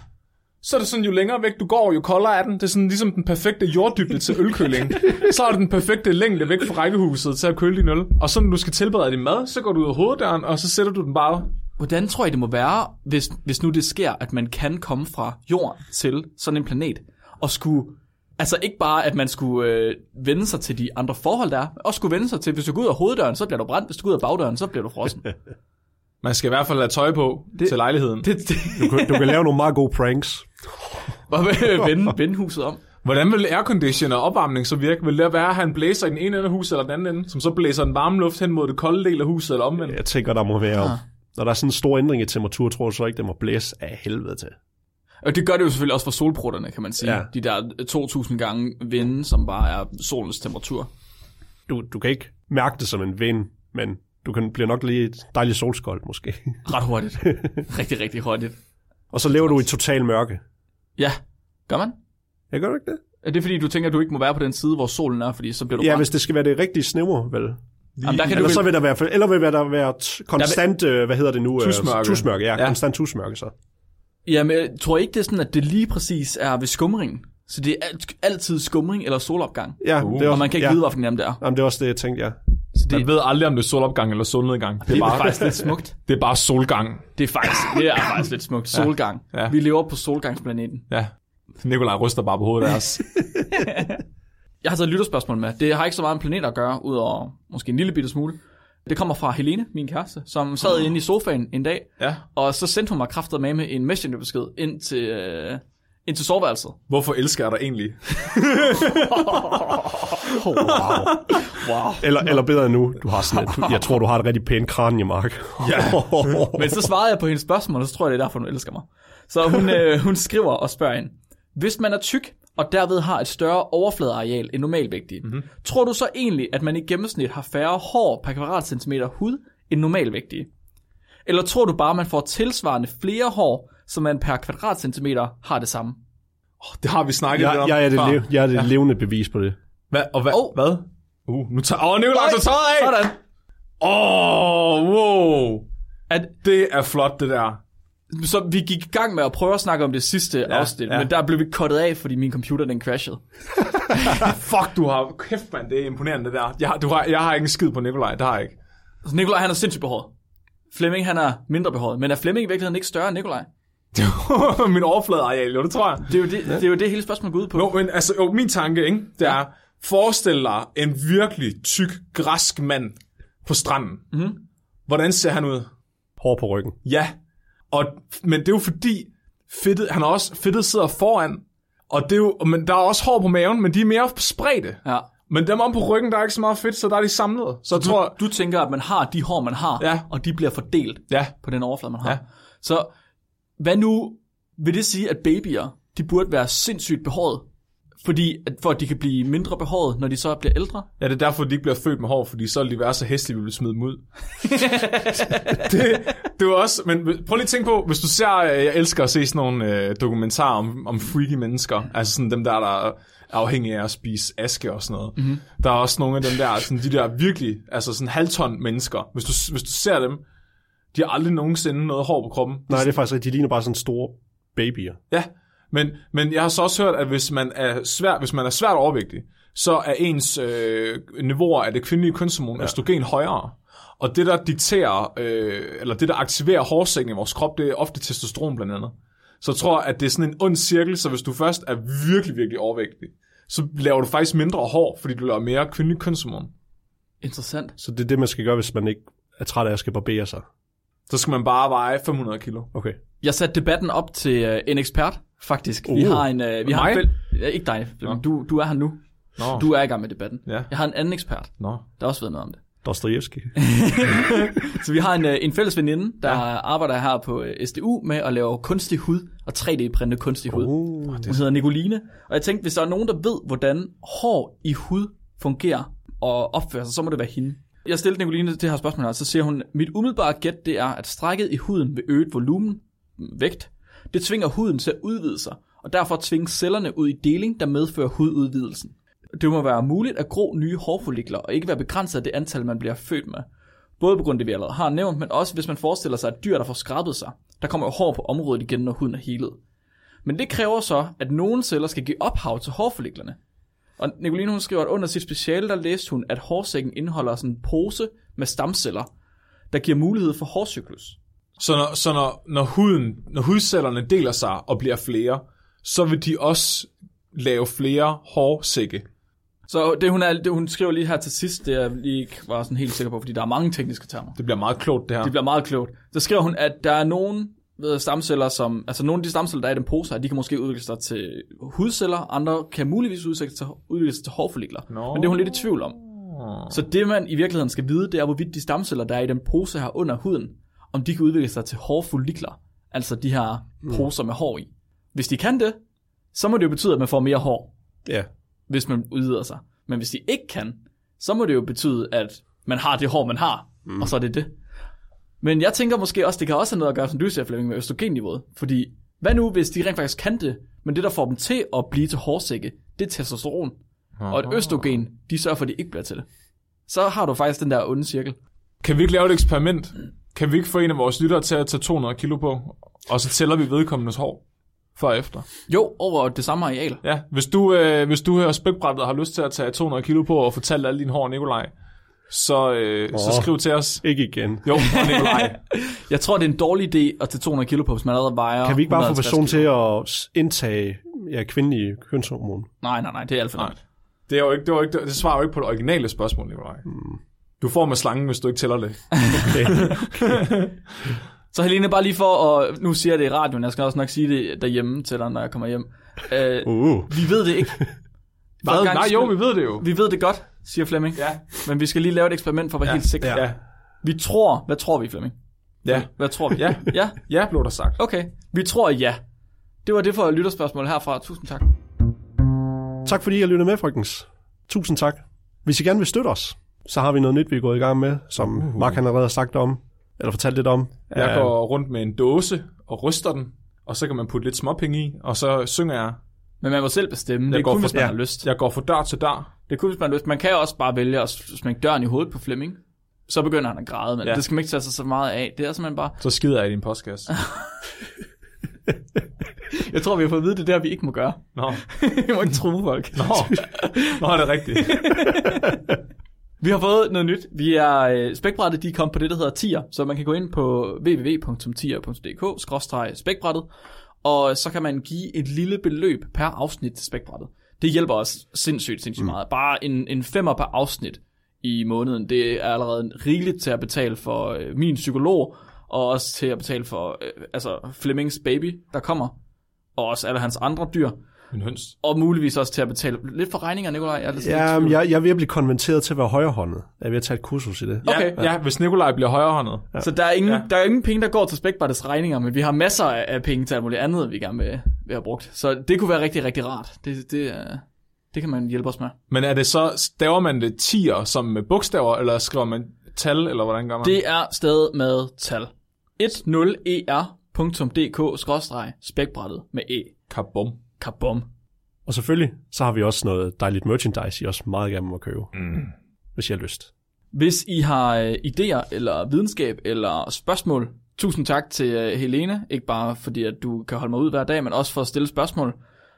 Så er det sådan, jo længere væk du går, jo koldere er den. Det er sådan ligesom den perfekte jorddybde til ølkøling. så er det den perfekte længde væk fra rækkehuset til at køle din øl. Og så når du skal tilberede din mad, så går du ud af hoveddøren, og så sætter du den bare Hvordan tror I, det må være, hvis, hvis nu det sker, at man kan komme fra jorden til sådan en planet, og skulle, altså ikke bare, at man skulle øh, vende sig til de andre forhold, der er, men også skulle vende sig til, hvis du går ud af hoveddøren, så bliver du brændt, hvis du går ud af bagdøren, så bliver du frossen. Man skal i hvert fald have tøj på det, til lejligheden. Det. det, det, Du kan, du kan lave nogle meget gode pranks. og vende, vende huset om. Hvordan vil aircondition og opvarmning så virke? Vil det være, at han blæser i den ene ende af huset eller den anden ende, som så blæser den varme luft hen mod det kolde del af huset eller omvendt? Jeg tænker, der må være... Ah. Når der er sådan en stor ændring i temperatur, tror jeg så ikke, det må blæse af helvede til. Og det gør det jo selvfølgelig også for solprutterne, kan man sige. Ja. De der 2000 gange vinde, som bare er solens temperatur. Du, du kan ikke mærke det som en vind, men du kan bliver nok lige et dejligt solskold måske. Ret hurtigt. rigtig, rigtig hurtigt. Og så lever du i total mørke. Ja, gør man? Jeg gør du ikke det? Er det fordi, du tænker, at du ikke må være på den side, hvor solen er, fordi så bliver du Ja, brændt? hvis det skal være det rigtige snævre, vel? Jamen, der kan du Eller vel... så vil der være, eller vil der være t- konstant, øh, hvad hedder det nu? øh, Tusmørke. Tusmørke, ja, Ja. konstant tusmørke så. Jamen, jeg tror ikke, det er sådan, at det lige præcis er ved skumringen. Så det er alt, altid skumring eller solopgang. Ja, Uh. det er Og også, man kan ikke ja. vide, hvilken af dem det er. Jamen, det er også det, jeg tænkte, ja. Så det, Man ved aldrig, om det er solopgang eller solnedgang. Det det er er bare, faktisk lidt smukt. det er bare solgang. Det er faktisk, det er faktisk lidt smukt. Solgang. Ja. Vi lever på solgangsplaneten. Ja. Nikolaj ryster bare på hovedet af os. Jeg har taget et lytterspørgsmål med. Det har ikke så meget med planeter at gøre, udover måske en lille bitte smule. Det kommer fra Helene, min kæreste, som sad inde i sofaen en dag, Ja. og så sendte hun mig kraftet med med en messengerbesked ind til, øh, ind til soveværelset. Hvorfor elsker jeg dig egentlig? Oh, wow. Wow. Eller, eller bedre endnu, du har sådan jeg tror, du har et rigtig pænt kranje, Mark. Ja. Men så svarede jeg på hendes spørgsmål, og så tror jeg, det er derfor, hun elsker mig. Så hun, øh, hun skriver og spørger ind. Hvis man er tyk, og derved har et større overfladeareal end normalvægtige, mm-hmm. tror du så egentlig, at man i gennemsnit har færre hår per kvadratcentimeter hud end normalvægtige? Eller tror du bare, man får tilsvarende flere hår, så man per kvadratcentimeter har det samme? Det har vi snakket lidt jeg, om jeg er det, før. lev, jeg er det ja. levende bevis på det. Hvad? Og hvad? Åh. Hvad? Uh, nu tager... Åh, oh, Nikolaj, så tøjet af! Sådan. Åh, oh, wow. At, Det er flot, det der. Så vi gik i gang med at prøve at snakke om det sidste ja, afsnit, ja. men der blev vi kottet af, fordi min computer den crashede. Fuck, du har... Kæft, mand, det er imponerende, det der. Jeg, har- du har, jeg har ikke en skid på Nikolaj, det har jeg ikke. Så Nikolaj han er sindssygt behåret. Flemming han er mindre behåret, men er Flemming i virkeligheden ikke større end Nikolaj? Min overfladeareal, jo, det tror jeg. Det er jo det, ja. det, er jo det hele spørgsmålet går ud på. Jo, men altså, jo, min tanke, ikke, det er, forestil dig en virkelig tyk, græsk mand på stranden. Mm-hmm. Hvordan ser han ud? Hår på ryggen. Ja, og, men det er jo fordi, fedtet, han er også, fedtet sidder foran, og det er jo, men der er også hår på maven, men de er mere spredte. Ja. Men dem om på ryggen, der er ikke så meget fedt, så der er de samlet. Så jeg tror jeg, Du tænker, at man har de hår, man har, Ja. og de bliver fordelt ja, på den overflade, man har. Ja. Så hvad nu vil det sige, at babyer, de burde være sindssygt behåret, fordi, at, for at de kan blive mindre behåret, når de så bliver ældre? ja, det er derfor, de ikke bliver født med hår, fordi så vil de være så hæslige, vi vil smide dem ud. det, det er også, men prøv lige at tænke på, hvis du ser, øh, jeg elsker at se sådan nogle øh, dokumentarer om, om freaky mennesker, altså sådan dem der, der er afhængige af at spise aske og sådan noget. Mm-hmm. Der er også nogle af dem der, sådan de der virkelig, altså sådan halvton mennesker. Hvis du, hvis du ser dem, de har aldrig nogensinde noget hår på kroppen. Nej, det er faktisk rigtigt. De ligner bare sådan store babyer. Ja, men, men jeg har så også hørt, at hvis man er, svær, hvis man er svært overvægtig, så er ens øh, niveauer af det kvindelige kønshormon ja. østrogen højere. Og det, der dikterer, øh, eller det, der aktiverer hårsækken i vores krop, det er ofte testosteron blandt andet. Så jeg tror, at det er sådan en ond cirkel, så hvis du først er virkelig, virkelig overvægtig, så laver du faktisk mindre hår, fordi du laver mere kvindelig kønshormon. Interessant. Så det er det, man skal gøre, hvis man ikke er træt af at skal barbere sig. Så skal man bare veje 500 kilo. Okay. Jeg satte debatten op til uh, en ekspert, faktisk. Vi Uh. har en... Uh, vi har en fæl- ja, ikke dig, Flemming. du, du er her nu. Nå, Du er i gang med debatten. Ja. Jeg har en anden ekspert, nå. der har også ved noget om det. Dostojevski. Så vi har en, øh, en fælles veninde, der ja. arbejder her på øh, SDU med at lave kunstig hud og 3D-printe kunstig hud. Uh. Hun hedder Nicoline. Og jeg tænkte, hvis der er nogen, der ved, hvordan hår i hud fungerer og opfører sig, så må det være hende. Jeg stillede Nicoline det her spørgsmål og så siger hun, mit umiddelbare gæt det er, at strækket i huden ved øget volumen, vægt, det tvinger huden til at udvide sig, og derfor tvinges cellerne ud i deling, der medfører hududvidelsen. Det må være muligt at gro nye hårfollikler, og ikke være begrænset af det antal, man bliver født med. Både på grund af det, vi allerede har nævnt, men også hvis man forestiller sig et dyr, der får skrabet sig. Der kommer jo hår på området igen, når huden er helet. Men det kræver så, at nogle celler skal give ophav til hårfolliklerne. Og Nicoline hun skriver, at under sit speciale, der læste hun, at hårsækken indeholder sådan en pose med stamceller, der giver mulighed for hårcyklus. Så når, så når, når, huden, når hudcellerne deler sig og bliver flere, så vil de også lave flere hårsække. Så det hun, er, det, hun skriver lige her til sidst, det er lige ikke var sådan helt sikker på, fordi der er mange tekniske termer. Det bliver meget klogt, det her. Det bliver meget klogt. Så skriver hun, at der er nogle ved, stamceller, som, altså nogle af de stamceller, der er i den pose her, de kan måske udvikle sig til hudceller, andre kan muligvis udvikle sig til, udvikle sig til hårfollikler. Nå. Men det er hun lidt i tvivl om. Så det man i virkeligheden skal vide, det er, hvorvidt de stamceller, der er i den pose her under huden, om de kan udvikle sig til hårfollikler. Altså de her poser med hår i. Hvis de kan det, så må det jo betyde, at man får mere hår, Ja. hvis man udvider sig. Men hvis de ikke kan, så må det jo betyde, at man har det hår, man har, mm. og så er det det. Men jeg tænker måske også, det kan også have noget at gøre, som du siger, Flemming, med østrogenniveauet. Fordi, hvad nu, hvis de rent faktisk kan det, men det, der får dem til at blive til hårsække, det er testosteron. Og et østrogen, de sørger for, at de ikke bliver til det. Så har du faktisk den der onde cirkel. Kan vi ikke lave et eksperiment? Kan vi ikke få en af vores lyttere til at tage 200 kilo på, og så tæller vi vedkommendes hår før og efter? Jo, over det samme areal. Ja, hvis du, øh, hvis du hører spækbrættet og har lyst til at tage 200 kilo på og fortælle alle dine hår, Nikolaj, så, øh, oh. så skriv til os. Ikke igen. Jo, Nikolaj. Jeg tror, det er en dårlig idé at tage 200 kilo på, hvis man allerede vejer Kan vi ikke bare få 150 personen til at indtage ja, kvindelige kønshormon? Nej, nej, nej, det er alt for Nej. Det, er jo ikke, det, var ikke, det svarer jo ikke på det originale spørgsmål, Nikolaj. Du får med slangen, hvis du ikke tæller det. Så Helene, bare lige for at... Nu siger jeg det i radioen, jeg skal også nok sige det derhjemme til dig, når jeg kommer hjem. Uh, Uh. vi ved det ikke. Hvad? Nej, jo, vi ved det jo. Vi ved det godt, siger Flemming. Ja. Men vi skal lige lave et eksperiment for at være Ja, helt sikre. ja. Vi tror... Hvad tror vi, Flemming? Ja. Hvad tror vi? Ja. Ja? Ja, blev der sagt. Okay. Vi tror ja. Det var det for lytterspørgsmål herfra. Tusind tak. Tak fordi I har lyttet med, folkens. Tusind tak. Hvis I gerne vil støtte os, så har vi noget nyt, vi er gået i gang med, som Mark han allerede har sagt om, eller fortalt lidt om. Jeg går rundt med en dåse og ryster den, og så kan man putte lidt småpenge i, og så synger jeg. Men man må selv bestemme. Det er kun, for- hvis man ja. har lyst. Jeg går fra dør til dør. Det er kun, hvis man har lyst. Man kan også bare vælge at smække døren i hovedet på Flemming. så begynder han at græde, men Ja. det skal man ikke tage sig så meget af. Det er simpelthen bare, Så skider jeg i din postkasse. jeg tror, vi har fået at vide, det er der, vi ikke må gøre. Nå, vi må ikke true folk. Nå. Nå er det rigtigt. Vi har fået noget nyt. Vi er, øh, spækbrættet, de kom på det, der hedder tier, så man kan gå ind på www.tier.dk-spækbrættet, og så kan man give et lille beløb per afsnit til spækbrættet. Det hjælper os sindssygt, sindssygt mm. meget. Bare en, en femmer per afsnit i måneden, det er allerede rigeligt til at betale for øh, min psykolog, og også til at betale for øh, altså Flemings baby, der kommer, og også alle hans andre dyr, Min høns. og muligvis også til at betale lidt for regninger, Nikolaj. Jeg er lidt lidt i Ja, men jeg, jeg er ved at blive konverteret til at være højrehåndet. Jeg er ved at tage et kursus i det. Ja, Okay. ja, hvis Nikolaj bliver højrehåndet. Ja. Så der er, ingen, Ja. ja. der er ingen penge, der går til spækbrættets regninger, men vi har masser af penge til alt muligt andet, vi gerne vil, vil have brugt. Så det kunne være rigtig, rigtig rart. Det, det, er- det kan man hjælpe os med. Men er det så, staver man det tier som med bogstaver, eller skriver man tal, eller hvordan gør man? Det er stadig med tal. E 10er.dk-spækbrættet med E. Kabum. Kabum. Og selvfølgelig, så har vi også noget dejligt merchandise, I også meget gerne må købe, Mm. hvis I har lyst. Hvis I har øh, idéer, eller videnskab, eller spørgsmål, tusind tak til øh, Helene. Ikke bare fordi, at du kan holde mig ud hver dag, men også for at stille spørgsmål.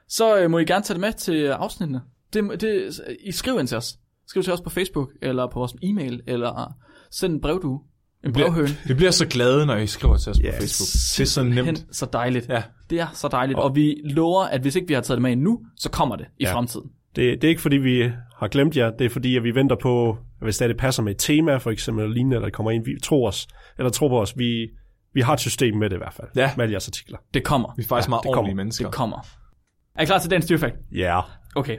Så øh, må I gerne tage det med til afsnittene. Det, det, I skriv ind til os. Skriv til os på Facebook, eller på vores e-mail, eller send en brevdue. En brevhøn. Vi bliver så glade, når I skriver til os på Yes. Facebook. Det er så nemt. Så dejligt. Ja. Det er så dejligt. Og vi lover, at hvis ikke vi har taget det med endnu, så kommer det i Ja. fremtiden. Det, det er ikke fordi, vi har glemt jer. Det er fordi, at vi venter på, at hvis det passer med et tema, for eksempel, eller lignende, eller der kommer ind, vi tror os, eller tror på os. Vi, vi har et system med det i hvert fald. Ja. Med alle jeres artikler. Det kommer. Vi er faktisk Ja, meget det kommer. ordentlige mennesker. Det kommer. Er I klar til den styrfakt? Ja. Yeah. Okay.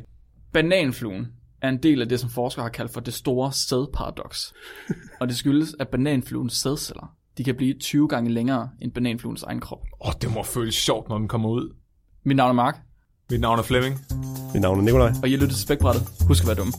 Bananfluen er en del af det, som forskere har kaldt for det store sædparadoks. og det skyldes, at bananfluens sædceller, de kan blive 20 gange længere end bananfluens egen krop. Åh, oh, det må føles sjovt, når den kommer ud. Mit navn er Mark, Mit navn er Flemming. Mit navn er Nikolaj. og I har lyttet til Spækbrættet. Husk at være dumme.